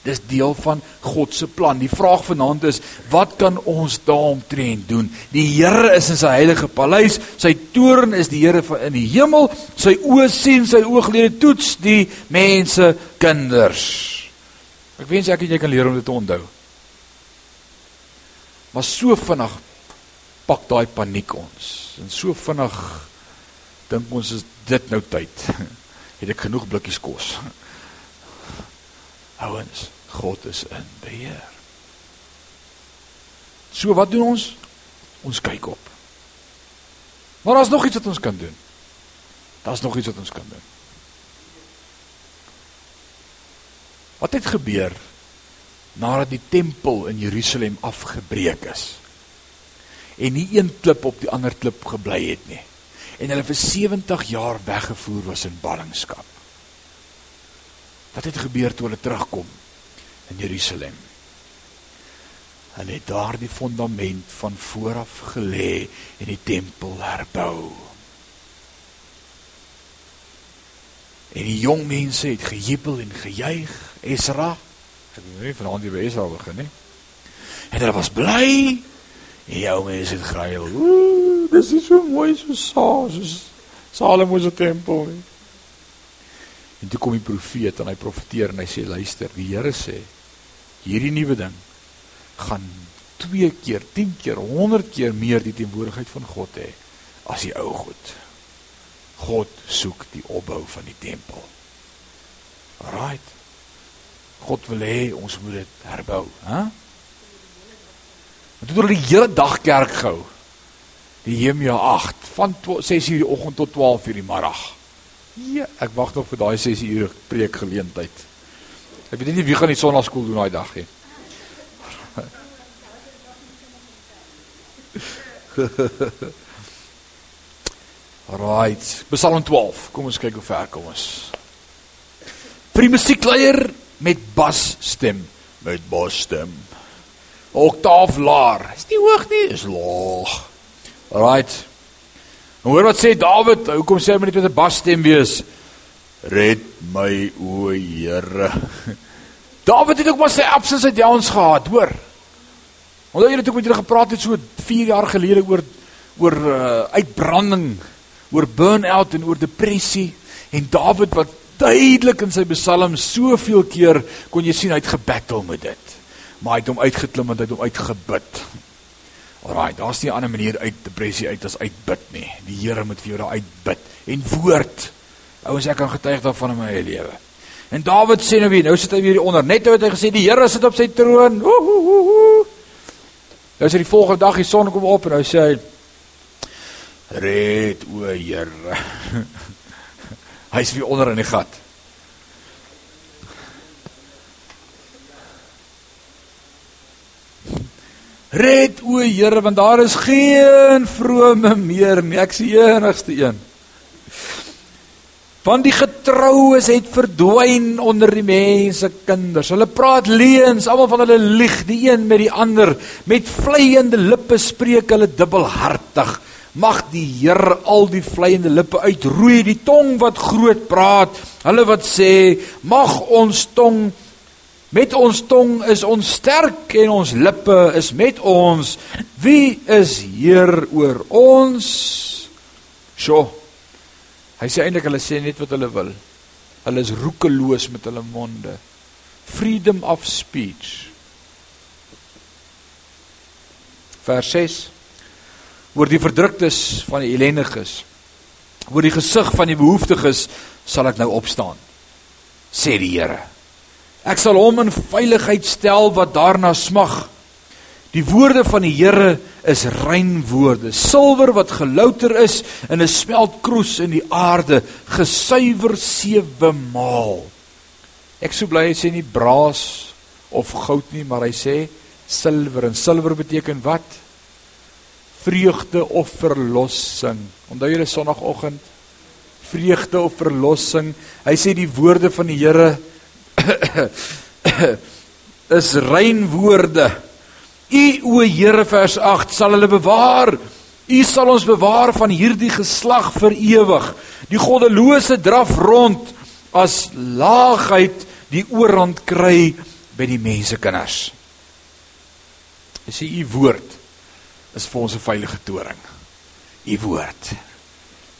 Dis deel van God se plan. Die vraag vanaand is, wat kan ons daaromtrent doen? Die Here is in sy heilige paleis. Sy toorn is die Here in die hemel. Sy oë sien, sy ooglede toets die mense kinders. Ek wens ek en jy kan leer om dit te onthou. Maar so vinnig pak daai paniek ons. En so vinnig dink ons is dit nou tyd. Het ek genoeg blikkies kos? Ouens, God is in beheer. So wat doen ons? Ons kyk op. Maar daar's nog iets wat ons kan doen. Daar's nog iets wat ons kan doen. Wat het gebeur nadat die tempel in Jerusalem afgebreek is? En nie een klip op die ander klip gebly het nie. En hulle vir 70 jaar weggevoer was in ballingskap. Wat het gebeur toe hulle terugkom in Jerusalem? Hulle het daar die fondament van vooraf gelê en die tempel herbou. En die jong mense het gejubel en gejuig. Esra, ek weet nie vanaand jy by Esra begin nie. En hulle was bly. En jou mense het gehuil. Ooh, dis is so mooi so saas. Salomo se tempel. Nie. En toe kom die profeet en hy profeteer en hy sê luister, die Here sê hierdie nuwe ding gaan 2 keer, 10 keer, 100 keer meer die teenwoordigheid van God hê as die ou goed. God soek die opbou van die tempel. Right. God wil hê ons moet dit herbou, hè? Dit het oor die hele dag kerk gehou. Die Jeremia 8 van 6:00 die oggend tot 12:00 die middag. Ja, ek wag nog vir daai 6 uur preek geleentheid. Ek weet nie wie gaan die sonnaskool doen daai dag nie. Right, Psalm 12. Kom ons kyk hoe ver kom ons. Vir die musiekleier met basstem, met basstem. Oktaaf laer. Is nie hoog nie, is laag. Right. En hoor wat sê Dawid, hoekom sê hy moet net met 'n basstem wees? Red my o Here. Dawid het ook maar sy ups en sy downs gehad, hoor. Onthou julle toe met julle gepraat het so 4 jaar gelede oor oor uh, uitbranding, oor burn-out en oor depressie en Dawid wat duidelik in sy psalms soveel keer kon jy sien hy het gebattle met dit. maar hy het hom uitgeklim want hy het hom uitgebid. Alraai, daar's nie 'n ander manier uit depressie uit as uitbid nie. Die Here moet vir jou daar uitbid en woord. Ouens, ek kan getuig daarvan in my eie lewe. En Dawid sê nou weer, nou sit hy weer onder. Net nou het hy gesê die Here sit op sy troon. Nou is dit die volgende dag die son kom op en hy sê hy Red o Here. hy is weer onder in die gat. Red o Here want daar is geen vrome meer nie. Ek die enigste een. Want die getroues het verdwyn onder die mense kinders. Hulle praat leuns, almal van hulle lieg die een met die ander. Met vleiende lippe spreek hulle dubbelhartig. Mag die Here al die vleiende lippe uitroei, die tong wat groot praat. Hulle wat sê, mag ons tong Met ons tong is ons sterk en ons lippe is met ons. Wie is Heer oor ons? Sjoe. Hy sê eintlik hulle sê net wat hulle wil. Hulle is roekeloos met hulle monde. Freedom of speech. Vers 6. Oor die verdruktes van die ellendiges. Oor die gesig van die behoeftiges sal ek nou opstaan. Sê die Here. Ek sal hom in veiligheid stel wat daarna smag. Die woorde van die Here is rein woorde, silwer wat gelouter is in 'n smeltkroes in die aarde, gesuiwer sewe maal. Ek sou bly hy sê nie braas of goud nie, maar hy sê silwer en silwer beteken wat? Vreugde of verlossing. Onthou julle sonoggend vreugde of verlossing. Hy sê die woorde van die Here is rein woorde. U o Here vers 8 sal hulle bewaar. U sal ons bewaar van hierdie geslag vir ewig. Die goddelose draf rond as laagheid die oorhand kry by die mensekinders. Dis sê u woord is vir ons 'n veilige toring. U woord.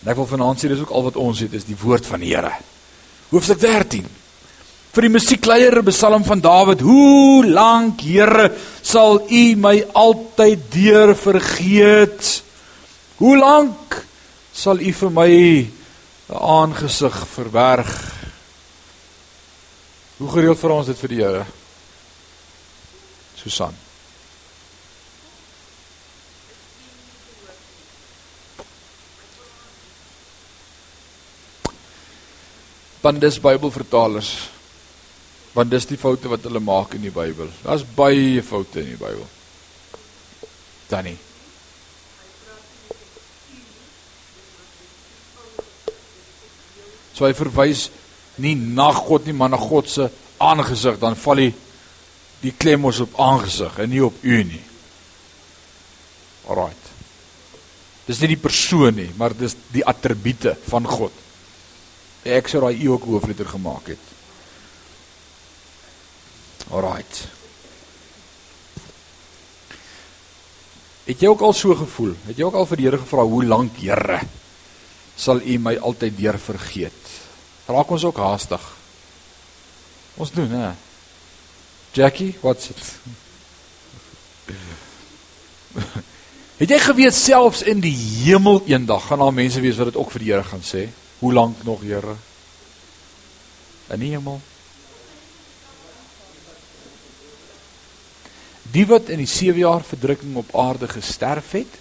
En ek wil vanaand sê dis ook al wat ons het is die woord van die Here. Hoofstuk 13 vir die musiekleier Psalm van Dawid hoe lank Here sal u my altyd deur vergeet? Hoe lank sal u vir my 'n aangesig verberg? Hoe gereeld vir ons dit vir die Here? Susan. Bandis Bybelvertalers Want dis die foute wat hulle maak in die Bybel. Daar's baie foute in die Bybel. Danny. So hy verwys nie na God nie, maar na God se aangesig, dan val hy die klem ons op aangesig en nie op u nie. Alraait. Dis nie die persoon nie, maar dis die attribute van God. Ek sou daai u ook hoofletter gemaak het. Alraight. Het jy ook al so gevoel? Het jy ook al vir die Here gevra hoe lank, Here, sal U my altyd deur vergeet? Raak ons ook haastig. Ons doen, hè. Jackie, what's it? Het jy geweet selfs in die hemel eendag gaan daar mense wees wat dit ook vir die Here gaan sê? Hoe lank nog, Here? In die hemel. Die wat in die 7 jaar verdrukking op aarde gesterf het,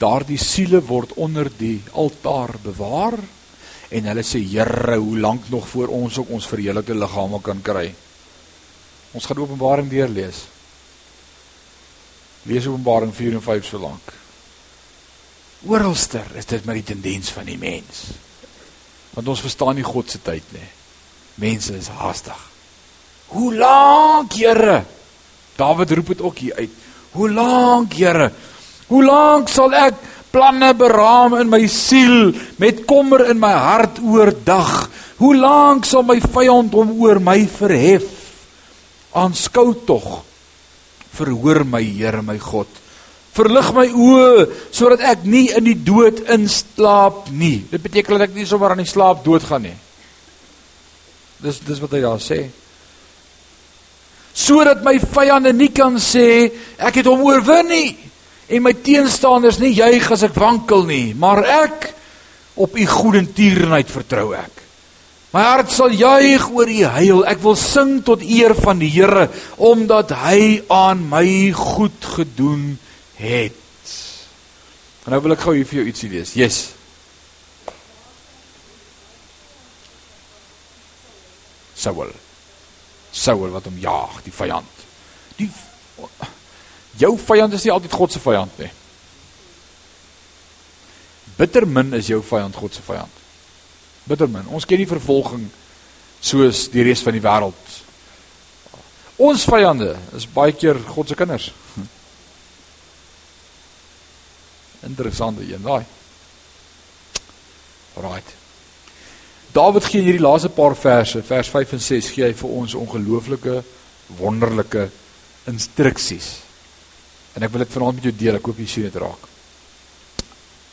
daardie siele word onder die altaar bewaar en hulle sê Here, hoe lank nog voor ons ook ons verheerlikte liggame kan kry? Ons gaan Openbaring deurlees. Lees Openbaring 4 en 5 so lank. Oralster is dit maar die tendens van die mens. Want ons verstaan nie God se tyd nie. Mense is haastig. Hoe lank, Here? Dawid roep dit ook hier uit. Hoe lank, Here? Hoe lank sal ek planne beraam in my siel met kommer in my hart oordag? Hoe lank sal my vyand hom oor my verhef? Aanskou tog. Verhoor my, Here, my God. Verlig my oë sodat ek nie in die dood inslaap nie. Dit beteken dat ek nie sommer aan die slaap doodgaan nie. Dis dis wat hy daar sê sodat my vyande nie kan sê ek het hom oorwin nie en my teenstanders nie juig as ek wankel nie, maar ek op u goedertierenheid vertrou ek. My hart sal juig oor u heil. Ek wil sing tot eer van die Here omdat hy aan my goed gedoen het. En nou wil ek gou hier vir jou ietsie lees. Yes. Saul. Saul wat hom jaag, die vyand. Die jou vyand is nie altyd God se vyand nie. Bittermin is jou vyand God se vyand. Bittermin. Ons ken nie vervolging soos die res van die wêreld. Ons vyande is baie keer God se kinders. Interessante een, daai. Alraight. Dawid gee hierdie laaste paar verse, vers 5 en 6, gee hy vir ons ongelooflike wonderlike instruksies. En ek wil dit vanaand met jou deel, ek hoop jy sien dit raak.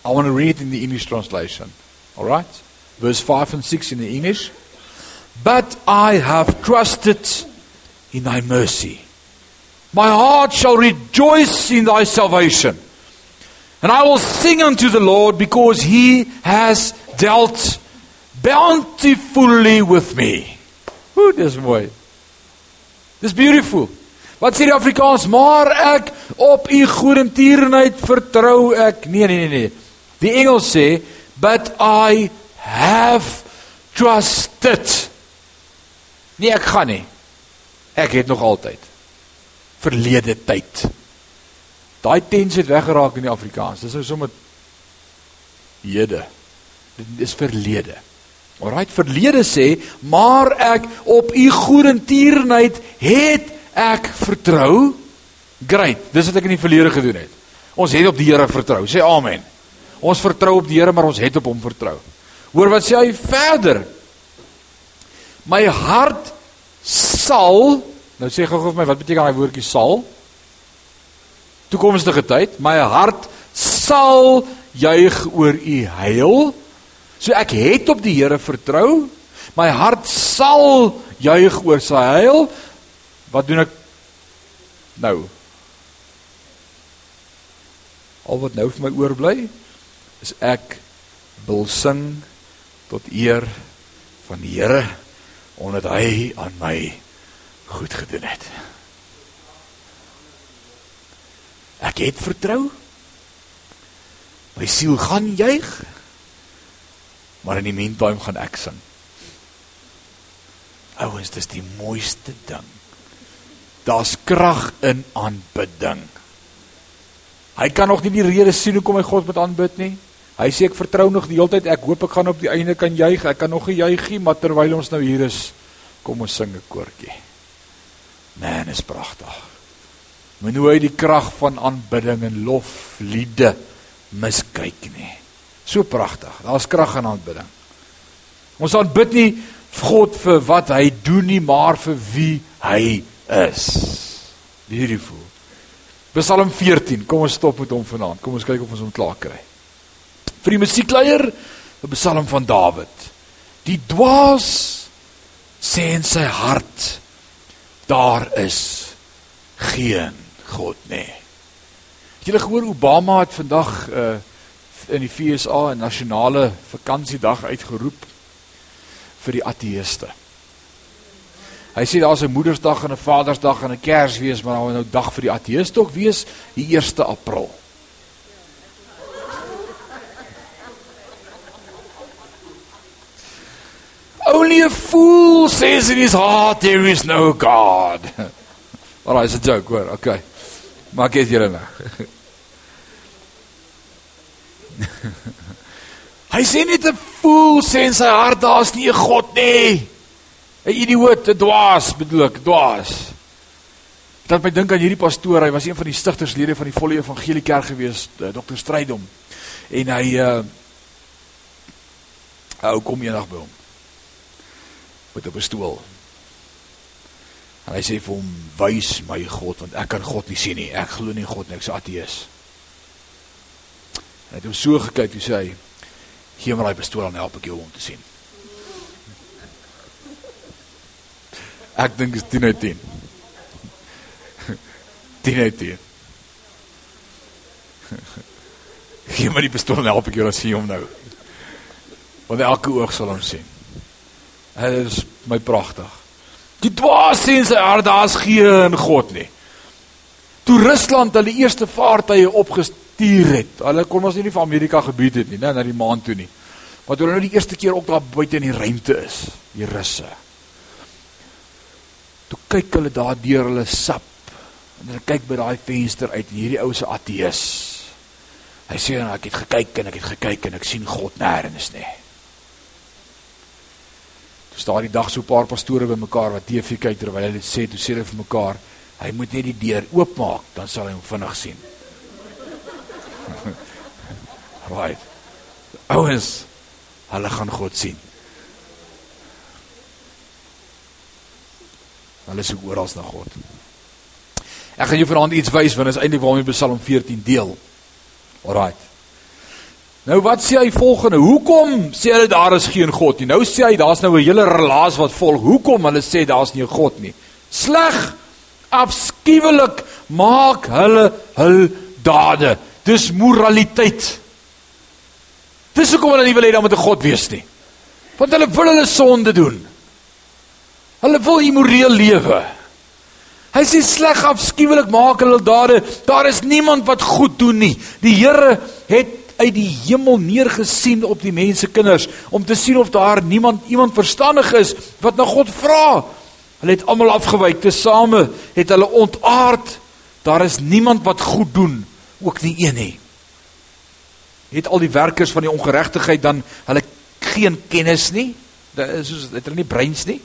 I want to read in the English translation. Alright? Verse 5 and 6 in the English. But I have trusted in thy mercy. My heart shall rejoice in thy salvation. And I will sing unto the Lord because he has dealt bountifully with me. Hoe dis mooi. Dis beautiful. Wat sê die Afrikaans? Maar ek op u goedertierenheid vertrou ek. Nee nee nee nee. Die Engels sê but I have trusted. Nee, ek gaan nie. Ek het nog altyd verlede tyd. Daai tens het weggeraak in die Afrikaans. Dis nou sommer hede. Dit is verlede. Alraai, verlede sê, maar ek op u goedertierenheid het ek vertrou. Great. Dis wat ek in die verlede gedoen het. Ons het op die Here vertrou. Sê amen. Ons vertrou op die Here, maar ons het op hom vertrou. Hoor wat sê hy verder? My hart sal, nou sê gou vir my, wat beteken daai woordjie sal? Toekomstige tyd. My hart sal juig oor u heil. So ek het op die Here vertrou. My hart sal juig oor sy heil. Wat doen ek nou? Al wat nou vir my oorbly is ek wil sing tot eer van die Here omdat hy aan my goed gedoen het. Ek het vertrou. My siel gaan juig. Maar in die meantime gaan ek sing. Ouens, dis die mooiste ding. Daar's krag in aanbidding. Hy kan nog nie die rede sien hoekom hy God moet aanbid nie. Hy sê ek vertrou nog die hele tyd. Ek hoop ek gaan op die einde kan juig. Ek kan nog juig maar terwyl ons nou hier is, kom ons sing 'n koortjie. Man, is pragtig. Hoe hy die krag van aanbidding en lofliede miskyk nie. So pragtig. Daar's krag in aanbidding. Ons aanbid nie God vir wat hy doen nie, maar vir wie hy is. Beautiful. Psalm 14. Kom ons stop met hom vanaand. Kom ons kyk of ons hom klaar kry. Vir die musiekleier, 'n Psalm van Dawid. Die dwaas sê in sy hart daar is geen God nie. Het julle gehoor Obama het vandag uh in die FSA 'n nasionale vakansiedag uitgeroep vir die ateëste. Hy sê daar's 'n Moedersdag en 'n Vadersdag en 'n Kersfees, maar nou 'n dag vir die ateëste ook wees die 1 April. Only a fool says in his heart there is no God. All right, it's a joke, hoor. Okay. Maar kyk julle nou. Hy sê net 'n fool sê in sy hart daar's nie 'n God nie. 'n Idioot, 'n dwaas bedoel ek, dwaas. Dat my dink aan hierdie pastoor, hy was een van die stigterslede van die Volle Evangelie Kerk gewees, eh, Dr. Strydom. En hy uh ou kom eendag by hom. Met 'n pistool. En hy sê vir hom: "Wys my God, want ek kan God nie sien nie. Ek glo nie in God nie, ek's ateïs." Hy het hom so gekyk en sê hy: "Gee my daai pistool en help ek jou om te sien." Ek dink is 10 uit 10. 10 uit 10. Gee my die pistool en help ek jou as jy hom nou. Want elke oog sal hom sien. Dit is my pragtig. Die dwaas sien sy hart daar's geen God nie. Toe Rusland hulle eerste vaartuie opgestuur het. Hulle kon ons nie van Amerika gebied het nie, né, na die maan toe nie. Maar toe hulle nou die eerste keer ook daar buite in die ruimte is, die Russe. Toe kyk hulle daar deur hulle sap en hulle kyk by daai venster uit en hierdie ou se ateës. Hy sê dan ek het gekyk en ek het gekyk en ek sien God nêrens nie. Dis daai dag so 'n paar pastore bymekaar wat TV kyk terwyl hulle sê toe sê hulle vir mekaar Hy moet net die deur oopmaak, dan sal hy hom vinnig sien. right. Ouens, hulle gaan God sien. Hulle soek oral na God. Ek gaan jou vanaand iets wys want dit is eintlik waarom jy Psalm 14 deel. Alright. Nou wat sê hy volgende? Hoekom sê hulle daar is geen God nie? Nou sê hy daar's nou 'n hele relaas wat volg. Hoekom hulle sê daar's nie 'n God nie? Sleg afskuwelik maak hulle hul dade. Dis moraliteit. Dis hoekom hulle nie wil hê daar moet 'n God wees nie. Want hulle wil hulle sonde doen. Hulle wil immoreel lewe. Hy sê sleg afskuwelik maak hulle dade. Daar is niemand wat goed doen nie. Die Here het uit die hemel neergesien op die mense kinders om te sien of daar niemand iemand verstandig is wat na God vra. Hulle het almal afgewyk, tesame het hulle ontaard. Daar is niemand wat goed doen, ook nie een nie. Het al die werkers van die ongeregtigheid dan hulle geen kennis nie? Dit is soos het hulle nie breins nie.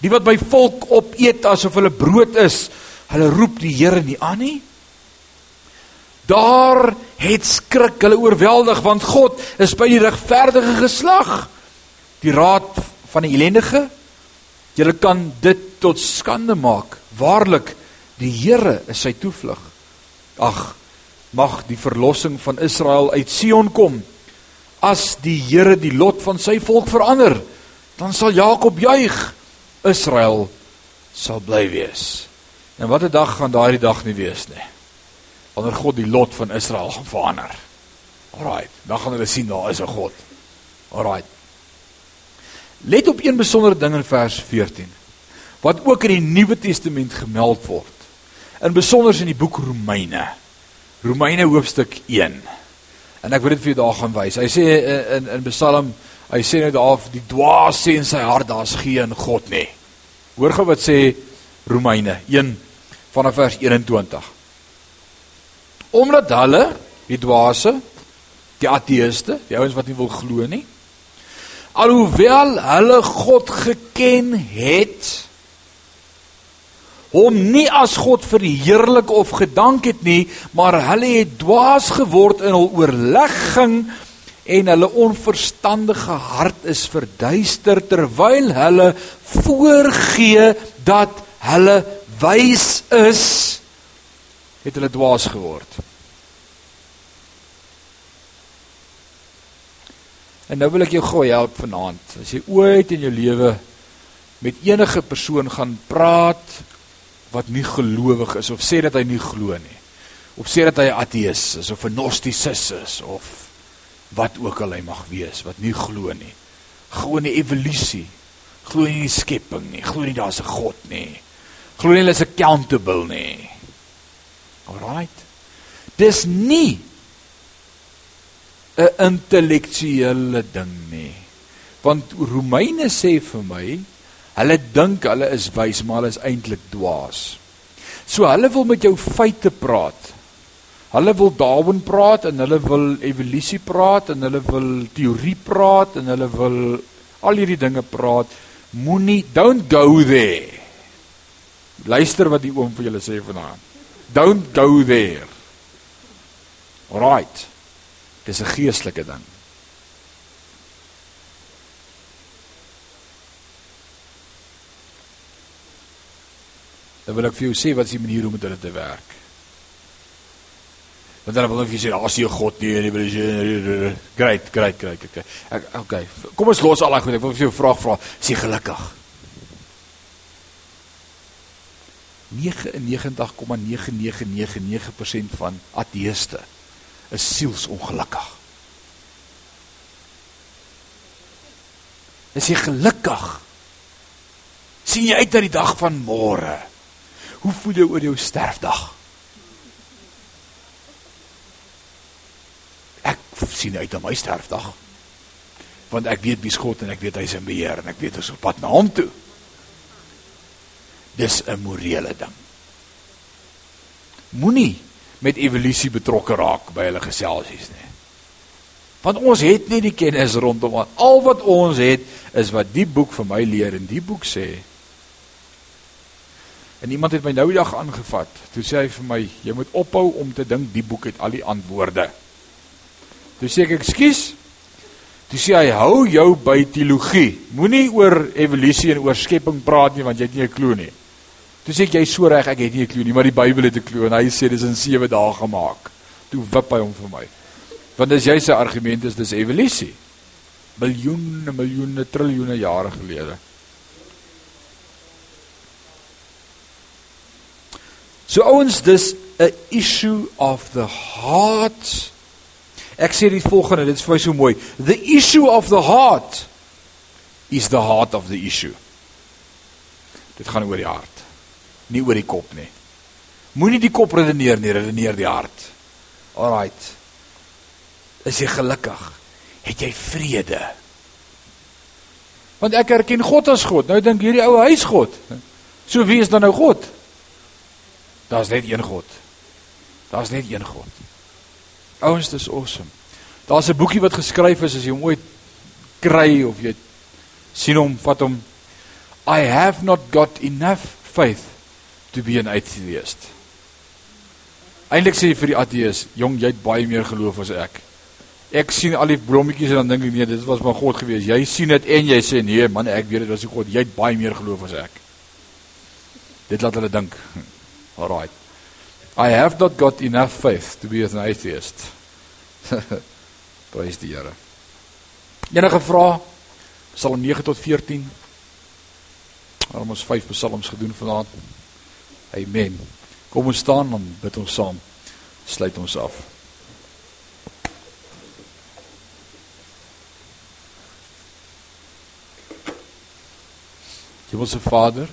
Die wat by volk opeet asof hulle brood is, hulle roep die Here nie aan nie. Daar het skrik hulle oorweldig want God is by die regverdige geslag. Die raad van die ellendige Julle kan dit tot skande maak. Waarlik, die Here is sy toevlug. Ag, mag die verlossing van Israel uit Sion kom. As die Here die lot van sy volk verander, dan sal Jakob juig. Israel sal bly wees. En watter dag gaan daardie dag nie wees nie? Wanneer God die lot van Israel gaan verander. Alraai, dan gaan hulle sien daar is 'n God. Alraai. Let op een besondere ding in vers 14 wat ook in die Nuwe Testament gemeld word. In besonder in die boek Romeine. Romeine hoofstuk 1. En ek wil dit vir julle daar gaan wys. Hy sê in in Psalm, hy sê nou daar die dwaas sê in sy hart daar's geen God nie. Hoor gou wat sê Romeine 1 vanaf vers 21. Omdat hulle die dwaase, die ateëste, die ouens wat nie wil glo nie, alhoewel hulle God geken het hom nie as God verheerlik of gedank het nie maar hulle het dwaas geword in hul oorlegging en hulle onverstandige hart is verduister terwyl hulle voorgee dat hulle wys is het hulle dwaas geword En nou wil ek jou gou help vanaand. As jy ooit in jou lewe met enige persoon gaan praat wat nie gelowig is of sê dat hy nie glo nie of sê dat hy ateïs is of 'n gnostikus is of wat ook al hy mag wees wat nie glo nie. Glo nie evolusie. Glo nie in skepping nie. Glo nie daar's 'n God nie. Glo nie hulle is accountable nie. Alraight. Dis nie 'n intellektuele ding nie. Want Romeine sê vir my, hulle dink hulle is wys, maar hulle is eintlik dwaas. So hulle wil met jou feite praat. Hulle wil Darwin praat en hulle wil evolusie praat en hulle wil teorie praat en hulle wil al hierdie dinge praat. Moenie don't go there. Luister wat die oom vir julle sê vanaand. Don't go there. Right. Dis 'n geestelike ding. Dan wil ek vir jou sê wat is die manier om dit te werk. Want dan wil ek vir jou sê as jy God nie en jy wil great great great okay. Ek okay. Kom ons los al daai goed. Ek wil vir jou 'n vraag vra. Is jy gelukkig? 99,9999% van ateëste is sielsongelukkig. Is jy gelukkig? sien jy uit na die dag van môre? Hoe voel jy oor jou sterfdag? Ek sien uit na my sterfdag. Want ek weet wie's God en ek weet hy's in beheer en ek weet ons op pad na hom toe. Dis 'n morele ding. Moenie met evolusie betrokke raak by hulle geselsies nie. Want ons het nie die kennis rondom al wat ons het is wat die boek vir my leer en die boek sê En iemand het my nou die dag aangevat. Toe sê hy vir my, jy moet ophou om te dink die boek het al die antwoorde. Toe sê ek, "Ekskuus." Toe sê hy, "Hou jou by teologie. Moenie oor evolusie en oor skepping praat nie want jy het nie 'n klou nie." Toe sê ek, "Jy is so reg, ek het nie 'n klou nie, maar die Bybel het 'n klou en hy sê dis in 7 dae gemaak." Toe wip hy hom vir my. Want as jy sy argument is dis evolusie. Miljoene, miljoene, triljoene jare gelede. So ouens, dis 'n issue of the heart. Ek sê die volgende, dit is vir my so mooi. The issue of the heart is the heart of the issue. Dit gaan oor die hart, nie oor die kop nie. Moenie die kop redeneer nie, redeneer die hart. Alraight. Is jy gelukkig? Het jy vrede? Want ek erken God as God. Nou dink hierdie ou hy's God. So wie is dan nou God? Daar's net een God. Daar's net een God. Ouens, dis awesome. Daar's 'n boekie wat geskryf is as jy hom ooit kry of jy sien hom, vat hom. I have not got enough faith to be an atheist. Eindelik sê jy vir die ateës, jong, jy het baie meer geloof as ek. Ek sien al die blommetjies en dan dink ek nee, dit was maar God gewees. Jy sien dit en jy sê nee, man, ek weet dit was God. Jy het baie meer geloof as ek. Dit laat hulle dink. All right. I have not got enough faith to be an atheist. Praise die Here. Enige vrae? Psalm 9 tot 14. Ons het 5 psalms gedoen vanaand. Amen. Kom ons staan en bid ons saam. Sluit ons af. Hemelse Vader,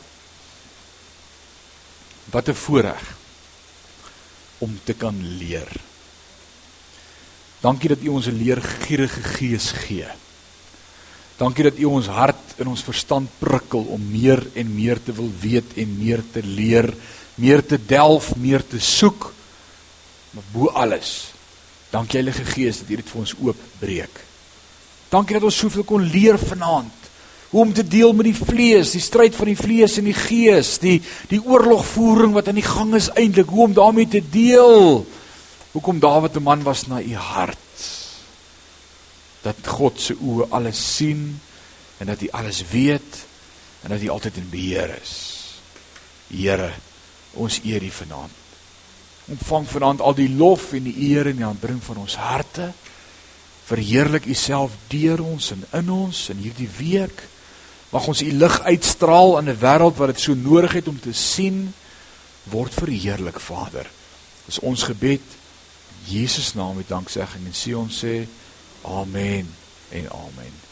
Wat 'n voorreg om te kan leer. Dankie dat U ons 'n leergierige gees gee. Dankie dat U ons hart en ons verstand prikkel om meer en meer te wil weet en meer te leer, meer te delf, meer te soek. Maar bo alles, dankie Heilige Gees dat U dit vir ons oopbreek. Dankie dat ons soveel kon leer vanaand hoe om te deel met die vlees, die stryd van die vlees en die gees, die die oorlogvoering wat aan die gang is eintlik, hoe om daarmee te deel. Hoekom Dawid 'n man was na u hart. Dat God se oë alles sien en dat hy alles weet en dat hy altyd in beheer is. Here, ons eer U vanaand. Ontvang vanaand al die lof en die eer en die aanbring van ons harte. Verheerlik U self deur ons en in ons in hierdie week. Mag ons u lig uitstraal in 'n wêreld wat dit so nodig het om te sien word verheerlik Vader. Dis ons gebed in Jesus naam met danksegging en sê ons sê amen en amen.